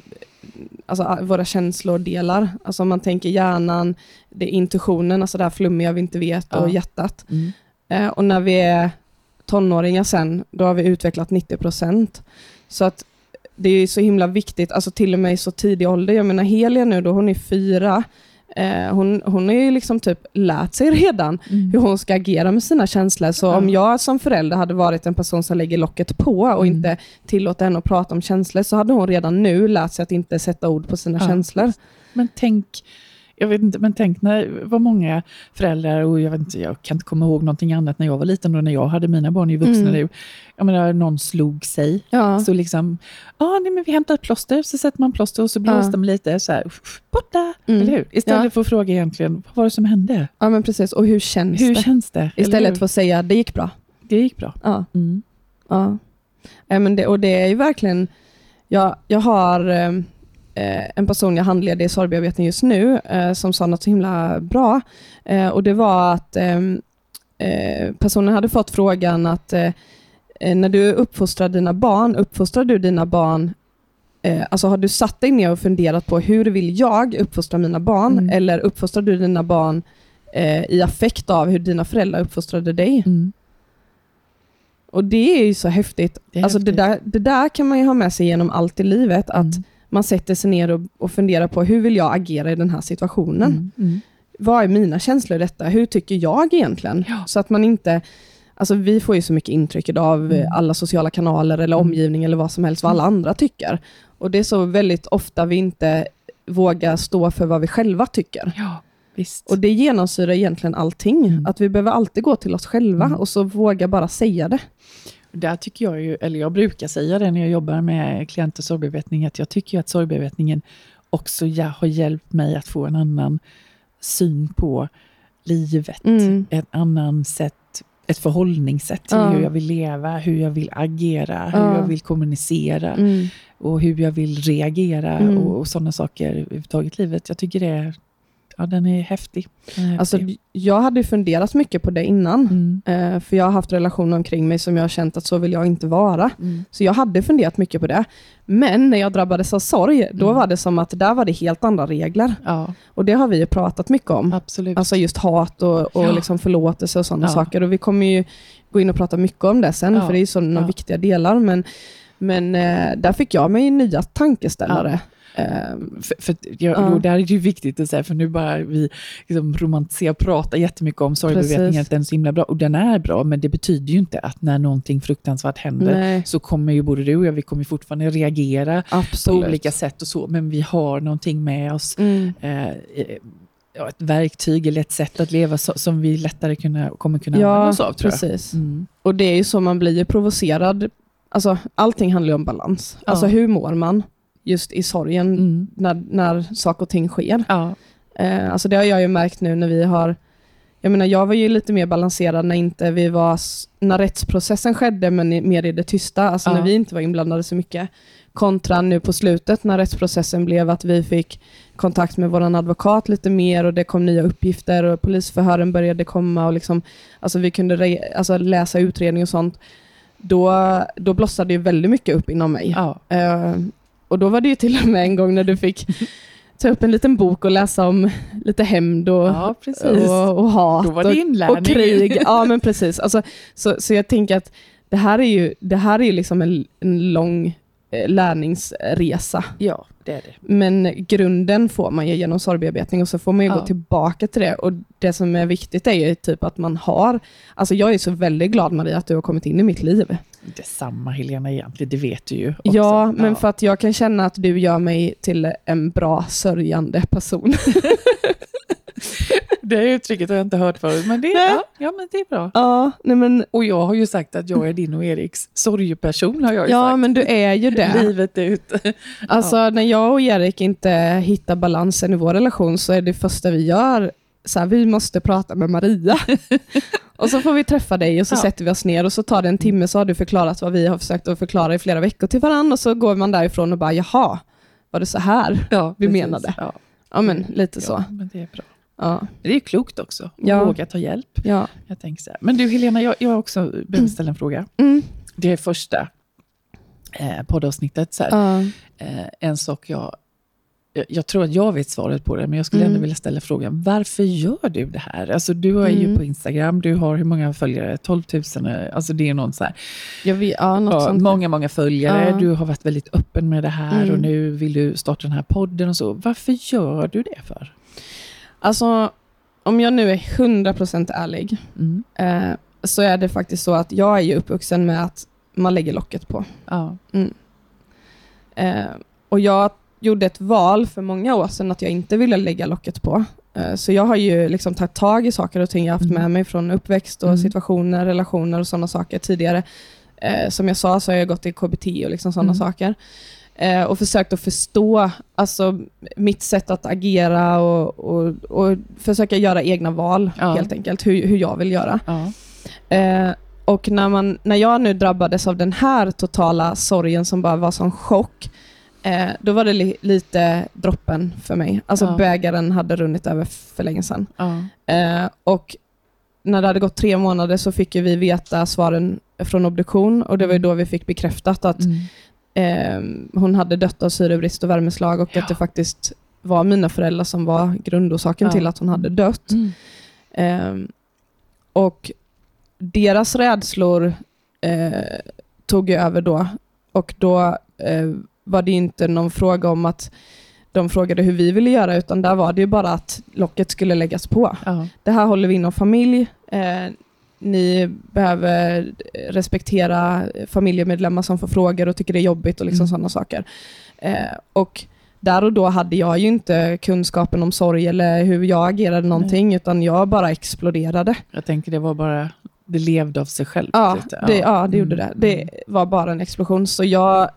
alltså våra känslodelar. Alltså om man tänker hjärnan, det är intuitionen, alltså det här flummiga vi inte vet, och Ja. hjärtat. Mm. Eh, och när vi är tonåringar sen, då har vi utvecklat 90 procent. Så att det är så himla viktigt, alltså till och med i så tidig ålder. Jag menar Helia nu då, hon är fyra. Eh, hon, hon har ju liksom typ lärt sig redan Mm. hur hon ska agera med sina känslor. Så Ja. om jag som förälder hade varit en person som lägger locket på och Mm. inte tillåter henne att prata om känslor, så hade hon redan nu lärt sig att inte sätta ord på sina känslor. Men tänk, jag vet inte, men tänk när vad många föräldrar, och jag, vet inte, jag kan inte komma ihåg någonting annat när jag var liten och när jag hade mina barn i vuxna Mm. nu. Jag menar, någon slog sig. Ja. Så liksom, ah, nej, men vi hämtar ett plåster, så sätter man plåster och så blåste Ja. man lite, så här, borta, Mm. eller hur? Istället Ja. för att fråga egentligen, vad var det som hände? ja, men precis. Och hur känns Hur det? känns det? Istället för att säga det gick bra. Det gick bra. Ja. Mm. Ja. Ja, men det, och det är ju verkligen, jag, jag har eh, eh, en person jag handleder i sorgbearbetning just nu eh, som sa något så himla bra. Eh, och det var att eh, eh, personen hade fått frågan att eh, eh, när du uppfostrar dina barn, uppfostrar du dina barn Eh, alltså har du satt dig ner och funderat på hur vill jag uppfostra mina barn? Mm. Eller uppfostrar du dina barn eh, i affekt av hur dina föräldrar uppfostrade dig? Mm. Och det är ju så häftigt. Det alltså Det, häftigt. där, det där kan man ju ha med sig genom allt i livet, att Mm. Man sätter sig ner och, och funderar på hur vill jag agera i den här situationen? Mm. Mm. Vad är mina känslor i detta? Hur tycker jag egentligen? Ja. Så att man inte... Alltså vi får ju så mycket intryck av eh, Mm. alla sociala kanaler eller Mm. omgivning eller vad som helst, vad alla andra tycker. Och det är så väldigt ofta vi inte vågar stå för vad vi själva tycker. Ja, visst. Och det genomsyrar egentligen allting. Mm. Att vi behöver alltid gå till oss själva Mm. och så våga bara säga det. Där tycker jag ju, eller jag brukar säga det när jag jobbar med klienter sorgbearbetning, att jag tycker ju att sorgbearbetningen också har hjälpt mig att få en annan syn på livet. Mm. Ett annan sätt, ett förhållningssätt till Ja. hur jag vill leva, hur jag vill agera, hur Ja. jag vill kommunicera Mm. och hur jag vill reagera Mm. och, och sådana saker överhuvudtaget i livet. Jag tycker det är, ja, den är häftig. Den är Alltså, häftig. jag hade funderat mycket på det innan. Mm. Eh, för jag har haft relationer omkring mig som jag har känt att så vill jag inte vara. Mm. Så jag hade funderat mycket på det. Men när jag drabbades av sorg, då Mm. var det som att där var det helt andra regler. Ja, Och det har vi ju pratat mycket om. absolut. Alltså just hat och, och Ja. liksom förlåtelse och sådana Ja. saker. Och vi kommer ju gå in och prata mycket om det sen, för det är sådana viktiga delar. Men, men eh, där fick jag mig nya tankeställare. Eh, För, för att jag, Ja. och där är det ju viktigt att säga, för nu bara vi liksom romantiserar och pratar jättemycket om sorgbearbetningen, Precis. att den är så himla bra. Och den är bra, men det betyder ju inte att när någonting fruktansvärt händer, nej, så kommer ju både du och jag, vi kommer fortfarande reagera på absolut. olika sätt och så, men vi har någonting med oss, Mm. eh, eh, ja, ett verktyg eller ett sätt att leva som vi lättare kunna, kommer kunna använda Ja, oss av, tror precis. Mm. Och det är ju så man blir ju provocerad. Alltså, allting handlar ju om balans. Ja. Alltså hur mår man just i sorgen Mm. när, när saker och ting sker? Ja, Eh, alltså det har jag ju märkt nu när vi har jag menar, jag var ju lite mer balanserad när inte vi var, när rättsprocessen skedde, men mer i det tysta, alltså Ja. när vi inte var inblandade så mycket. Kontra nu på slutet när rättsprocessen blev att vi fick kontakt med vår advokat lite mer och det kom nya uppgifter och polisförhören började komma och liksom, alltså vi kunde re, alltså läsa utredning och sånt. Då, då blossade ju väldigt mycket upp inom mig. Ja. Eh, och då var det ju till och med en gång när du fick ta upp en liten bok och läsa om lite hämnd och, ja, och, och hat och, och krig. Ja, men precis. Alltså, så, så jag tänker att det här är ju, det här är ju liksom en, en lång lärningsresa. Ja, det är det. Men grunden får man ju genom sorgbearbetning och så får man ju Ja. gå tillbaka till det. Och det som är viktigt är ju typ att man har, alltså jag är så väldigt glad Maria att du har kommit in i mitt liv. Detsamma Helena egentligen, det vet du ju. Också. Ja, men för att jag kan känna att du gör mig till en bra sörjande person. *laughs* Det uttrycket har jag inte hört förut, men det, ja, ja, men det är bra. ja, nej men, Och jag har ju sagt att jag är din och Eriks sorgeperson, har jag ju ja, sagt. men du är ju det. Livet ut. *laughs* Alltså när jag och Erik inte hittar balansen i vår relation så är det första vi gör, så här, vi måste prata med Maria. *laughs* och så får vi träffa dig och så Ja. sätter vi oss ner och så tar det en timme så har du förklarat vad vi har försökt att förklara i flera veckor till varandra och så går man därifrån och bara, jaha, var det så här? Ja, Vi precis. menade. Ja, Ja men lite så. ja, men det är bra. Ja. Det är ju klokt också, att Ja. våga ta hjälp. ja. Jag tänker så här. Men du Helena, jag, jag också behöver ställa en fråga. Mm. Det är första eh, poddavsnittet. Så. Ja. Eh, en sak jag, jag... Jag tror att jag vet svaret på det, men jag skulle Mm. ändå vilja ställa frågan. Varför gör du det här? Alltså, du är ju Mm. på Instagram, du har hur många följare? 12 000? eh, Alltså det är någon så här. Jag vet, ja, något sånt. många, många följare. Ja. Du har varit väldigt öppen med det här Mm. och nu vill du starta den här podden och så. Varför gör du det för? Alltså, om jag nu är 100% ärlig, Mm. eh, så är det faktiskt så att jag är ju uppvuxen med att man lägger locket på. Ja. Eh, och jag gjorde ett val för många år sedan att jag inte ville lägga locket på. Eh, så jag har ju liksom tagit tag i saker och ting jag haft Mm. med mig från uppväxt och Mm. situationer, relationer och sådana saker tidigare. Eh, som jag sa så har jag gått i KBT och liksom sådana Mm. saker. Eh, och försökt att förstå alltså, mitt sätt att agera och, och, och försöka göra egna val Ja. helt enkelt, hur, hur jag vill göra. Ja. Eh, och när, man, när jag nu drabbades av den här totala sorgen som bara var som chock, eh, då var det li, lite droppen för mig. Alltså Ja. bägaren hade runnit över för länge sedan. Ja. Eh, och när det hade gått tre månader så fick vi veta svaren från obduktion och det var ju då vi fick bekräftat att Mm. Eh, hon hade dött av syrebrist och värmeslag och Ja. att det faktiskt var mina föräldrar som var grundorsaken Ja. till att hon hade dött. Mm. Ehm, och deras rädslor eh, tog över då. Och då eh, var det inte någon fråga om att de frågade hur vi ville göra, utan där var det ju bara att locket skulle läggas på. Ja. Det här håller vi inom familj. Eh, ni behöver respektera familjemedlemmar som får frågor och tycker det är jobbigt och liksom Mm. sådana saker. Eh, och där och då hade jag ju inte kunskapen om sorg eller hur jag agerade någonting, utan jag bara exploderade. Jag tänker det var bara, det levde av sig själv. Ja, det, ja, det gjorde det. Mm. Det var bara en explosion, så jag eh,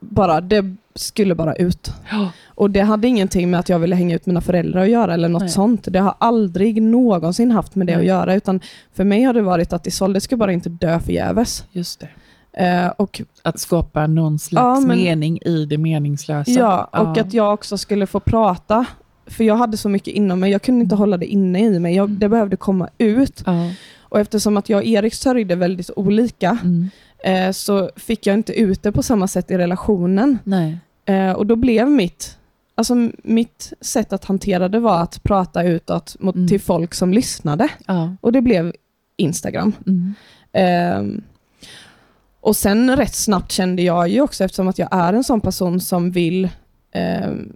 bara, det skulle bara ut. Ja. Och det hade ingenting med att jag ville hänga ut mina föräldrar att göra eller något Nej. sånt. Det har aldrig någonsin haft med det Nej. att göra, utan för mig har det varit att Isolde ska bara inte dö förgäves. Just det. Eh, och, Att skapa någon slags Ja, men- mening i det meningslösa. ja, och att jag också skulle få prata. För jag hade så mycket inom mig, jag kunde inte hålla det inne i mig. Jag, det behövde komma ut. Ja. Och eftersom att jag och Erik sörjde väldigt olika, Mm. eh, så fick jag inte ut det på samma sätt i relationen. Nej. Eh, och då blev mitt, alltså mitt sätt att hantera det var att prata utåt mot, Mm. till folk som lyssnade. Ja. Och det blev Instagram. Mm. Ehm, och sen rätt snabbt kände jag ju också, eftersom att jag är en sån person som vill ehm,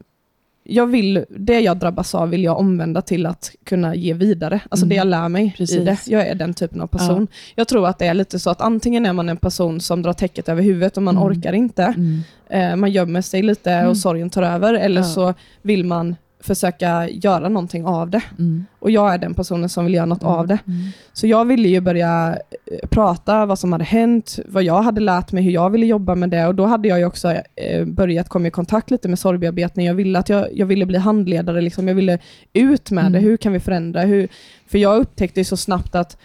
jag vill, det jag drabbas av vill jag omvända till att kunna ge vidare. Alltså Mm. det jag lär mig i Precis. det. Jag är den typen av person. Jag tror att det är lite så att antingen är man en person som drar täcket över huvudet och man Mm. orkar inte. Mm. Eh, man gömmer sig lite Mm. och sorgen tar över. Eller Ja. så vill man försöka göra någonting av det. Mm. Och jag är den personen som vill göra något av det. Mm. Så jag ville ju börja eh, prata vad som hade hänt, vad jag hade lärt mig, hur jag ville jobba med det. Och då hade jag ju också eh, börjat komma i kontakt lite med sorgbearbetning. Jag ville, att jag, jag ville bli handledare, liksom. jag ville ut med det. Mm. Hur kan vi förändra? Hur, för jag upptäckte ju så snabbt att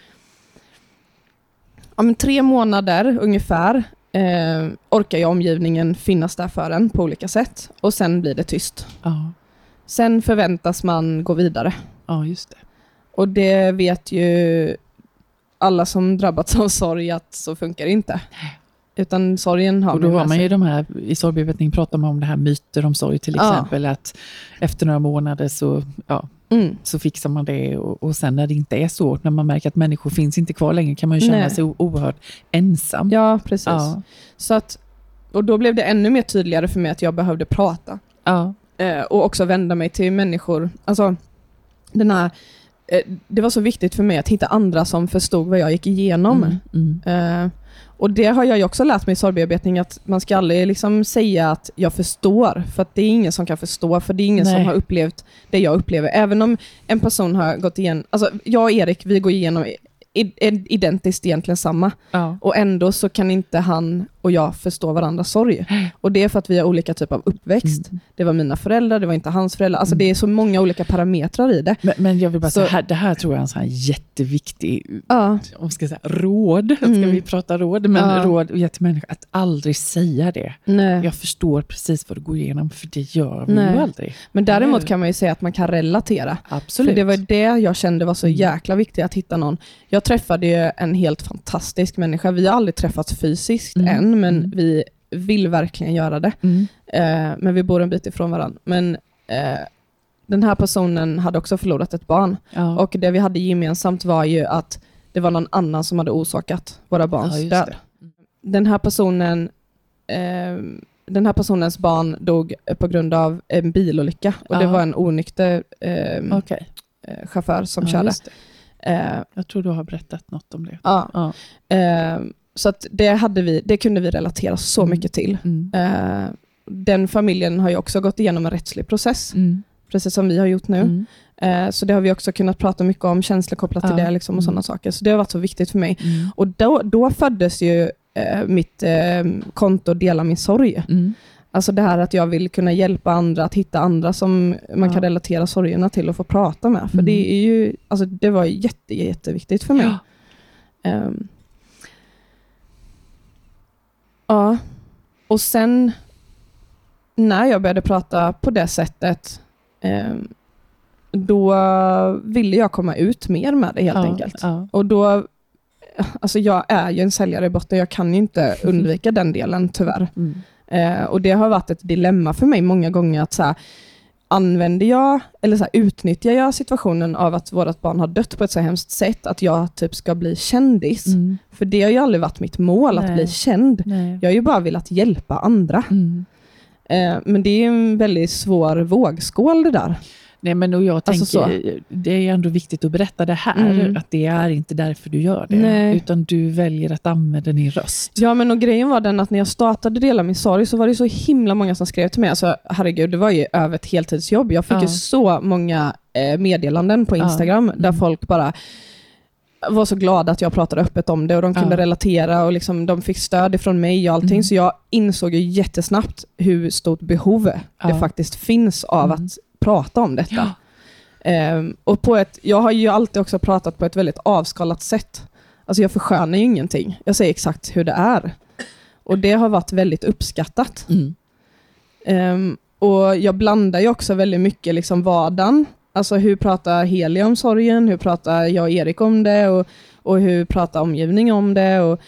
ja, men tre månader ungefär eh, orkar ju omgivningen finnas där för en på olika sätt. Och sen blir det tyst. Ja. Sen förväntas man gå vidare. ja, just det. Och det vet ju alla som drabbats av sorg att så funkar det inte. Utan sorgen har Och då har man ju de här, i sorgbearbetning pratar man om det här myter om sorg till Ja. exempel, att efter några månader så, ja, Mm. så fixar man det och, och sen när det inte är så, när man märker att människor finns inte kvar längre, kan man ju känna Nej. sig oerhört ensam. Ja, precis. ja. Så att, och då blev det ännu mer tydligare för mig att jag behövde prata. ja. Eh, och också vända mig till människor. Alltså, den här, eh, det var så viktigt för mig att hitta andra som förstod vad jag gick igenom. Mm, mm. Eh, och det har jag också lärt mig i sorgbearbetning, att man ska aldrig liksom säga att jag förstår, för att det är ingen som kan förstå, för det är ingen Nej. som har upplevt det jag upplever. Även om en person har gått igenom, alltså jag och Erik, vi går igenom identiskt egentligen samma, Ja. och ändå så kan inte han och jag förstå varandras sorg. *gasps* Och det är för att vi har olika typer av uppväxt. Mm. Det var mina föräldrar, det var inte hans föräldrar. Alltså Mm. det är så många olika parametrar i det. Men, men jag vill bara Så- säga, här, det här tror jag är en sån här jätteviktig Ja, om ska säga, råd, ska Mm. vi prata råd, men Ja. råd ge till människor, att aldrig säga det. nej. Jag förstår precis vad du går igenom, för det gör vi Nej. ju aldrig. Men däremot kan man ju säga att man kan relatera. Absolut. För det var det jag kände var så Mm. jäkla viktigt att hitta någon. Jag träffade ju en helt fantastisk människa. Vi har aldrig träffats fysiskt Mm. Än, men Mm. vi vill verkligen göra det. Mm. Eh, men vi bor en bit ifrån varandra. Men eh, den här personen hade också förlorat ett barn. Ja. Och det vi hade gemensamt var ju att det var någon annan som hade orsakat våra barns Ja, död. det. Den här personen eh, den här personens barn dog på grund av en bilolycka och det Ja. var en onykter eh, Okej. eh, chaufför som Ja, körde. det. Eh, Jag tror du har berättat något om det. Ja. Eh, så det, hade vi, det kunde vi relatera så Mm. mycket till. Mm. Eh, den familjen har ju också gått igenom en rättslig process, Mm. precis som vi har gjort nu. Eh, så det har vi också kunnat prata mycket om, känslor kopplat till Ja. det liksom, och sådana saker. Så det har varit så viktigt för mig. Och då, då föddes ju eh, mitt eh, konto Dela min sorg. Alltså det här att jag vill kunna hjälpa andra att hitta andra som man Ja. kan relatera sorgerna till och få prata med. För Mm. det är ju, alltså det var jätte, jätteviktigt för mig. Ja. Ehm. Ja, och sen när jag började prata på det sättet, ehm, då ville jag komma ut mer med det helt ja. enkelt. Ja. Och då, alltså jag är ju en säljare i botten, jag kan ju inte *laughs* undvika den delen tyvärr. Mm. Eh, och det har varit ett dilemma för mig många gånger att så här, använder jag, eller så här, utnyttjar jag situationen av att vårt barn har dött på ett så hemskt sätt, att jag typ ska bli kändis. Mm. För det har ju aldrig varit mitt mål, att Nej. bli känd. Nej. Jag har ju bara velat hjälpa andra. Mm. Eh, men det är en väldigt svår vågskål det där. Nej, men och jag Alltså tänker, det är ändå viktigt att berätta det här, Mm. att det är inte därför du gör det, Nej. utan du väljer att använda din röst. Ja, men och grejen var den att när jag startade Dela min sorg så var det så himla många som skrev till mig. Alltså, herregud, det var ju över ett heltidsjobb. Jag fick Ja. ju så många eh, meddelanden på Ja. Instagram där Mm. folk bara var så glada att jag pratade öppet om det och de kunde Ja. relatera och liksom, de fick stöd ifrån mig och allting. Mm. Så jag insåg ju jättesnabbt hur stort behov Ja. det faktiskt finns av Mm. att prata om detta. Ja. Ehm, och på ett, jag har ju alltid också pratat på ett väldigt avskalat sätt. Alltså jag förskönar ju ingenting. Jag säger exakt hur det är. Och det har varit väldigt uppskattat. Mm. Ehm, och jag blandar ju också väldigt mycket liksom vardagen. Alltså hur pratar Heli om sorgen? Hur pratar jag och Erik om det? Och, och hur pratar omgivningen om det? Och,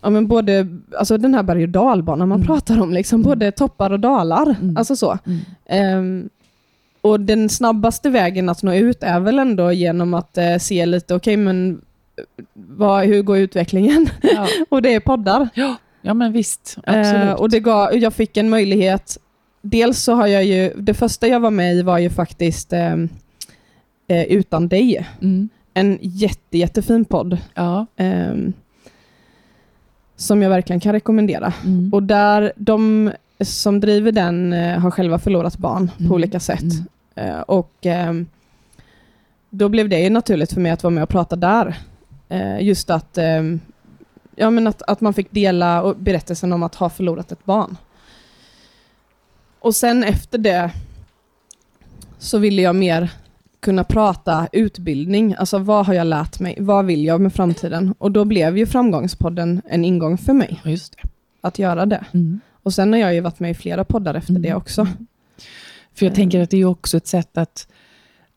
ja, men både, alltså den här berg och dalbanan man Mm. pratar om, liksom, både toppar och dalar. Mm. Alltså så. Mm. Ehm, och den snabbaste vägen att nå ut är väl ändå genom att eh, se lite, okej men eh, vad, hur går utvecklingen? Ja. *laughs* och det är poddar. Ja. ja, men visst. Absolut. Eh, och det gav, jag fick en möjlighet, dels så har jag ju, det första jag var med i var ju faktiskt eh, eh, Utan dig. mm. En jätte, jättefin podd. Ja. ehm, som jag verkligen kan rekommendera. Mm. Och där de som driver den eh, har själva förlorat barn Mm. på olika sätt. Mm. Eh, och ehm, då blev det ju naturligt för mig att vara med och prata där. Eh, just att, ehm, ja, men att, att man fick dela och- berättelsen om att ha förlorat ett barn. Och sen efter det så ville jag mer kunna prata utbildning. Alltså vad har jag lärt mig? Vad vill jag med framtiden? Och då blev ju Framgångspodden en ingång för mig Just det. att göra det. Mm. Och sen har jag ju varit med i flera poddar efter Mm. det också. För jag tänker att det är också ett sätt att,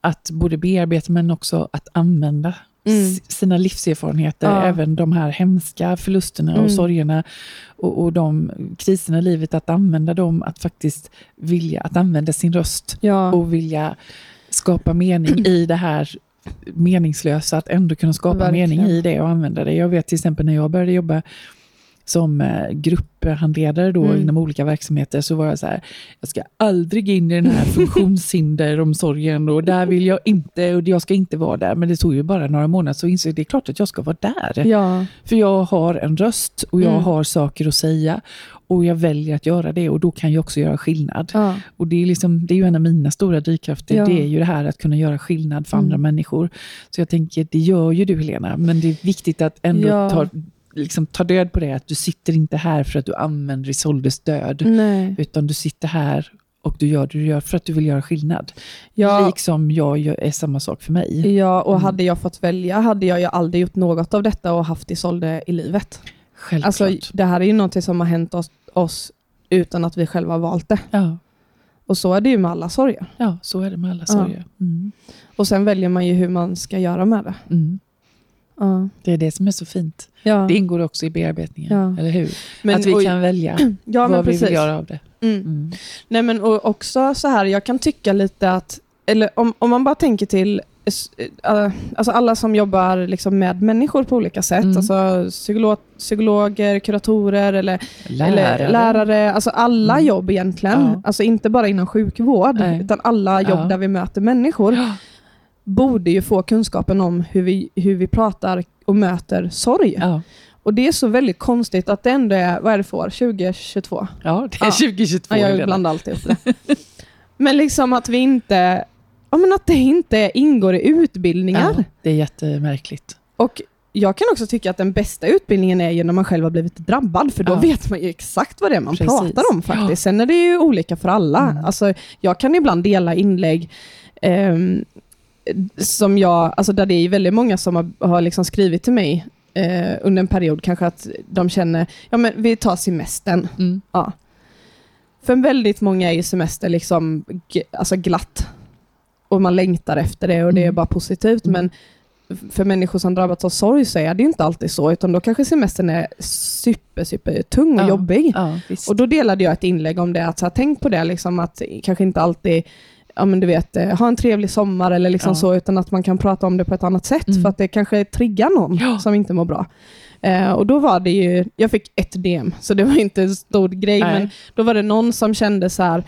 att både bearbeta men också att använda Mm. sina livserfarenheter, Ja. även de här hemska förlusterna Mm. och sorgerna och, och de kriserna i livet, att använda dem, att faktiskt vilja att använda sin röst Ja, och vilja skapa mening i det här meningslösa, att ändå kunna skapa Verkligen. mening i det och använda det. Jag vet till exempel när jag började jobba som eh, grupphandledare då Mm. inom olika verksamheter så var jag så här, jag ska aldrig in i den här funktionshinderomsorgen och där vill jag inte och jag ska inte vara där. Men det tog ju bara några månader så insåg jag det är klart att jag ska vara där. ja, För jag har en röst och jag Mm. har saker att säga och jag väljer att göra det och då kan jag också göra skillnad. ja, Och det är, liksom, det är ju en av mina stora drivkrafter, Ja. det är ju det här att kunna göra skillnad för Mm. andra människor. Så jag tänker, det gör ju du Helena, men det är viktigt att ändå ta, liksom, ta död på det, att du sitter inte här för att du använder Isoldes död, nej. utan du sitter här och du gör det du gör för att du vill göra skillnad. Ja, Liksom jag gör, är samma sak för mig. ja, och Mm. hade jag fått välja hade jag ju aldrig gjort något av detta och haft Isolde i livet. Självklart. Alltså, det här är ju någonting som har hänt oss, oss utan att vi själva har valt det. ja, Och så är det ju med alla sorger. ja, så är det med alla Ja. sorger. Mm. Och sen väljer man ju hur man ska göra med det. Mm. Ja. Det är det som är så fint. Ja. Det ingår också i bearbetningen, Ja. eller hur? Men, att vi och- kan välja *clears throat* ja, men vad vi precis. vill göra av det. Mm. Mm. Nej men och också så här, jag kan tycka lite att, eller om, om man bara tänker till s- äh, alltså alla som jobbar liksom med människor på olika sätt, Mm. alltså psykolog, psykologer, kuratorer eller Lärare. eller lärare, alltså alla Mm. jobb egentligen, Ja. alltså inte bara inom sjukvård, Nej. utan alla jobb Ja. där vi möter människor, Ja. Borde ju få kunskapen om hur vi, hur vi pratar och möter sorg. Ja. Och det är så väldigt konstigt att det ändå är, vad är det för år? 2022? ja, det är Ja. 2022 Ja, jag blandar alltid upp det. men liksom att vi inte, ja men att det inte ingår i utbildningar. Ja, det är jättemärkligt. Och jag kan också tycka att den bästa utbildningen är ju när man själv har blivit drabbad, för då Ja. vet man ju exakt vad det är man Precis. pratar om faktiskt. Ja. Sen är det ju olika för alla. Mm. Alltså, jag kan ibland dela inlägg ehm, som jag, alltså där det är väldigt många som har, har liksom skrivit till mig eh, under en period, kanske att de känner, ja men vi tar semestern. Mm. Ja. För väldigt många är ju semester liksom alltså glatt. Och man längtar efter det och det är Mm. bara positivt. Mm. Men för människor som drabbats av sorg så är det inte alltid så. Utan då kanske semestern är super, super tung och Ja. jobbig. Ja. Och då delade jag ett inlägg om det. Att så här, tänk på det, liksom, att kanske inte alltid ja, men du vet, eh, ha en trevlig sommar eller liksom Ja. så, utan att man kan prata om det på ett annat sätt. Mm. För att det kanske triggar någon Ja. som inte mår bra. Eh, och då var det ju, jag fick ett DM, så det var inte en stor grej, Nej. men då var det någon som kände så här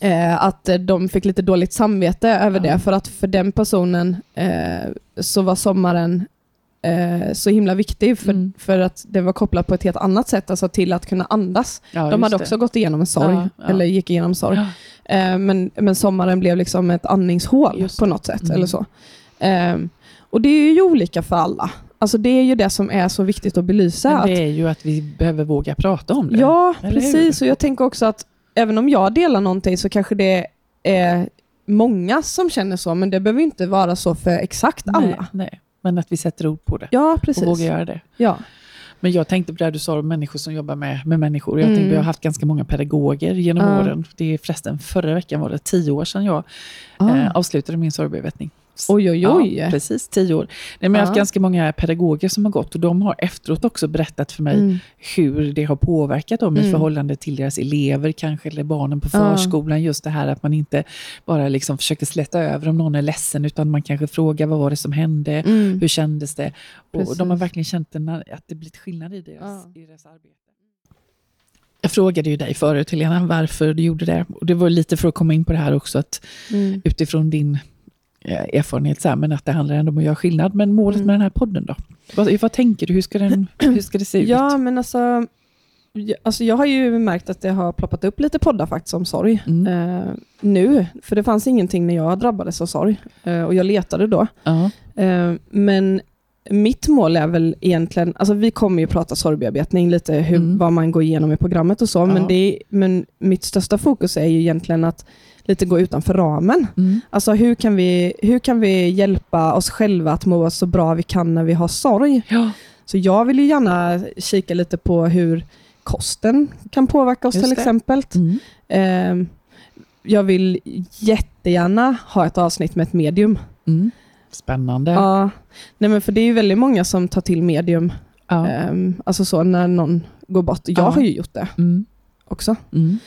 eh, att de fick lite dåligt samvete över Ja. det, för att för den personen eh, så var sommaren eh, så himla viktig, för, Mm. för att det var kopplat på ett helt annat sätt, alltså till att kunna andas. ja, De hade det. också gått igenom en sorg, Ja, ja. eller gick igenom sorg. Eh, men, men sommaren blev liksom ett andningshål på något sätt. Mm. Eller så. Eh, och det är ju olika för alla. Alltså det är ju det som är så viktigt att belysa. Men att, det är ju att vi behöver våga prata om det. ja, precis. Och jag tänker också att även om jag delar någonting så kanske det är många som känner så, men det behöver inte vara så för exakt alla. Nej, nej. Men att vi sätter ord på det Ja, och precis. vågar göra det. Ja. Men jag tänkte på det du sa om människor som jobbar med, med människor. Jag Mm. tänkte, vi har haft ganska många pedagoger genom Ja. åren. Det är förresten förra veckan var det tio år sedan jag Ah. eh, avslutade min sorgbearbetning. Oj, oj, oj. Ja, precis, tio år. Nej, men jag har haft ganska många pedagoger som har gått och de har efteråt också berättat för mig Mm. hur det har påverkat dem i Mm. förhållande till deras elever kanske, eller barnen på förskolan. Just det här att man inte bara liksom försöker släta över om någon är ledsen, utan man kanske frågar vad var det som hände, Mm. hur kändes det? Och Precis. de har verkligen känt att det blivit skillnad i deras, i deras arbete. Jag frågade ju dig förut, Helena, varför du gjorde det. Och det var lite för att komma in på det här också, att Mm. utifrån din erfarenhet, så här, men att det handlar ändå om att göra skillnad. Men målet Mm. med den här podden då? Vad, vad tänker du? Hur ska, den, *clears throat* hur ska det se ut? Ja, men alltså Ja, Alltså jag har ju märkt att det har ploppat upp lite poddar faktiskt om sorg. Mm. Eh, nu, för det fanns ingenting när jag drabbades av sorg. Eh, och jag letade då. Ja. Eh, men mitt mål är väl egentligen, alltså vi kommer ju prata sorgbearbetning, lite hur, Mm. vad man går igenom i programmet och så, Ja. men, det men mitt största fokus är ju egentligen att lite gå utanför ramen. Mm. Alltså hur kan, vi, hur kan vi hjälpa oss själva att må så bra vi kan när vi har sorg? Ja. Så jag vill ju gärna kika lite på hur kosten kan påverka oss Just till det. exempel. Mm. Eh, jag vill jättegärna ha ett avsnitt med ett medium. Mm. Spännande. Ja, nej men för det är ju väldigt många som tar till medium, Ja. ehm, alltså så när någon går bort. Jag Ja. har ju gjort det Mm. också. Mm.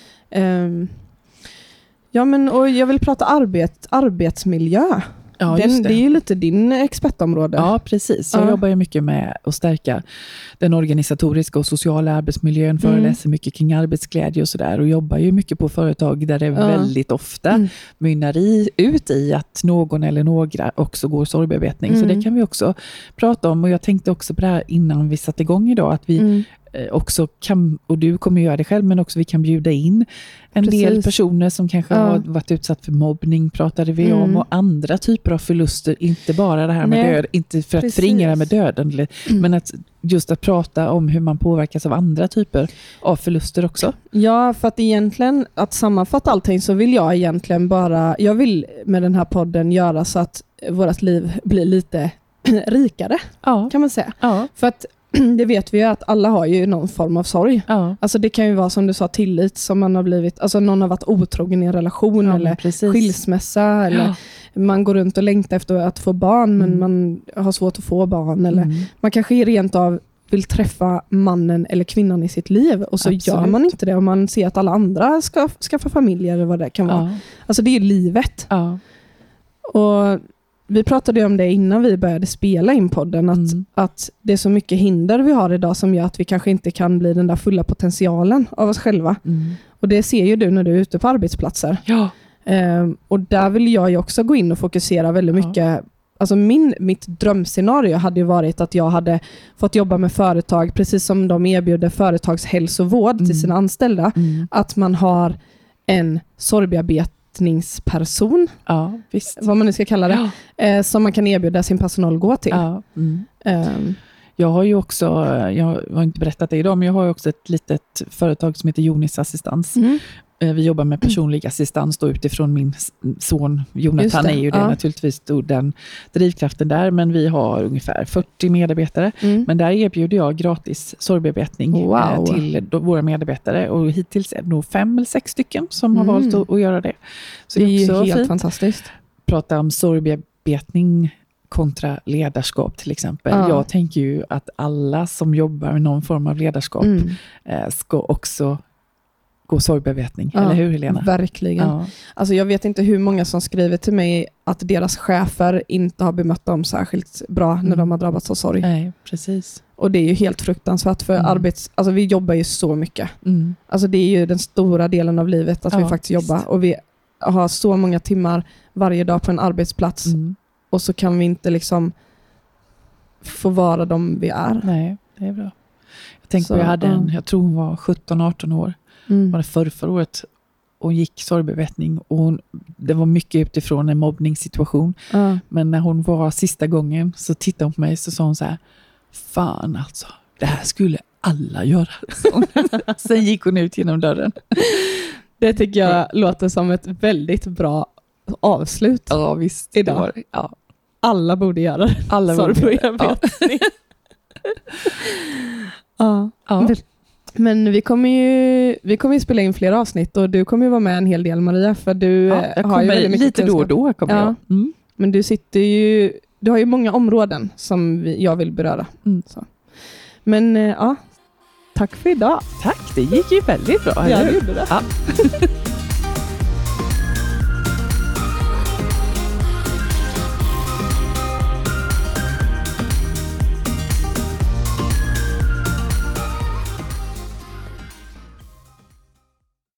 Ja, men och jag vill prata arbet, arbetsmiljö. Ja, Den, det. det. är ju lite din expertområde. Ja, precis. Jag Ja. jobbar ju mycket med att stärka den organisatoriska och sociala arbetsmiljön, Mm. föreläser mycket kring arbetsglädje och sådär och jobbar ju mycket på företag där det Ja. väldigt ofta Mm. mynnar i, ut i att någon eller några också går sorgbearbetning. Så Mm. det kan vi också prata om och jag tänkte också på det här innan vi satte igång idag, att vi Mm. Eh, också kan, och du kommer göra det själv, men också vi kan bjuda in en del Precis. personer som kanske Ja. har varit utsatt för mobbning, pratade vi Mm. om, och andra typer av förluster, inte bara det här med Nej, död, inte för att precis. förringa det här med döden, Mm. men att just att prata om hur man påverkas av andra typer av förluster också. Ja, för att egentligen, att sammanfatta allting så vill jag egentligen bara, jag vill med den här podden göra så att vårt liv blir lite *clears throat* rikare, Ja, kan man säga. ja, För att *clears throat* det vet vi ju att alla har ju någon form av sorg. ja. Alltså det kan ju vara som du sa, tillit som man har blivit, alltså någon har varit otrogen i en relation ja eller precis. skilsmässa eller Ja. man går runt och längtar efter att få barn men Mm. man har svårt att få barn eller Mm. man kanske rent av vill träffa mannen eller kvinnan i sitt liv och så gör Absolut. man inte det och man ser att alla andra ska skaffa familj eller vad det kan vara. Alltså det är livet. Och vi pratade om det innan vi började spela in podden, att, Mm. att det är så mycket hinder vi har idag som gör att vi kanske inte kan bli den där fulla potentialen av oss själva. Mm. Och det ser ju du när du är ute på arbetsplatser. ja. Ehm, och där vill jag ju också gå in och fokusera väldigt Ja. mycket. Alltså min, mitt drömscenario hade ju varit att jag hade fått jobba med företag, precis som de erbjuder företagshälsovård Mm. till sina anställda, Mm. att man har en sorgbearbetningsperson, ja visst. vad man nu ska kalla det, Ja. eh, som man kan erbjuda sin personal att gå till. Ja. Mm. Ehm, Jag har ju också, jag har inte berättat det idag, men jag har ju också ett litet företag som heter Jonis Assistans. mm. Eh, Vi jobbar med personlig assistans då utifrån min son Jonathan det, är ju det ja. naturligtvis då den drivkraften där, men vi har ungefär 40 medarbetare. Mm. Men där erbjuder jag gratis sorgbearbetning eh, Wow. till våra medarbetare och hittills är det nog fem eller sex stycken som har Mm. valt att, att göra det. Så det är ju helt fint fantastiskt. prata om sorgbearbetning kontra ledarskap till exempel. Ja. Jag tänker ju att alla som jobbar med någon form av ledarskap Mm. eh, ska också gå sorgbearbetning, Ja, eller hur Helena? Verkligen. Ja. Alltså jag vet inte hur många som skriver till mig att deras chefer inte har bemött dem särskilt bra när Mm. de har drabbats av sorg. Nej, precis. Och det är ju helt fruktansvärt för Mm. arbets... Alltså vi jobbar ju så mycket. Mm. Alltså det är ju den stora delen av livet att vi Ja, faktiskt visst. jobbar. Och vi har så många timmar varje dag på en arbetsplats Mm. och så kan vi inte liksom få vara de vi är. Nej, det är bra. Jag tänkte Så, på, jag hade en, ja. jag tror hon var 17-18 år, Mm. var det förr, förra året, och gick sorgbearbetning. Och hon, det var mycket utifrån en mobbningssituation. Ja. Men när hon var sista gången så tittade hon på mig så sa hon så här, fan alltså, det här skulle alla göra. hon. *laughs* Sen gick hon ut genom dörren. Det tycker jag låter som ett väldigt bra avslut. Ja, visst. Idag. det var det. Ja, Alla borde göra det. alla var Sorgbearbetning. *laughs* ja. Ja. Men- Men vi kommer, ju, vi kommer ju spela in fler avsnitt och du kommer ju vara med en hel del Maria, för du Ja, eh, jag har ju väldigt mycket lite då och kunskap. då. Kommer Ja. jag. Mm. Men du sitter ju, du har ju många områden som vi, jag vill beröra. Mm. Så. Men eh, ja, tack för idag. Tack, det gick ju väldigt bra. Ja, det gjorde det. Ja. *laughs*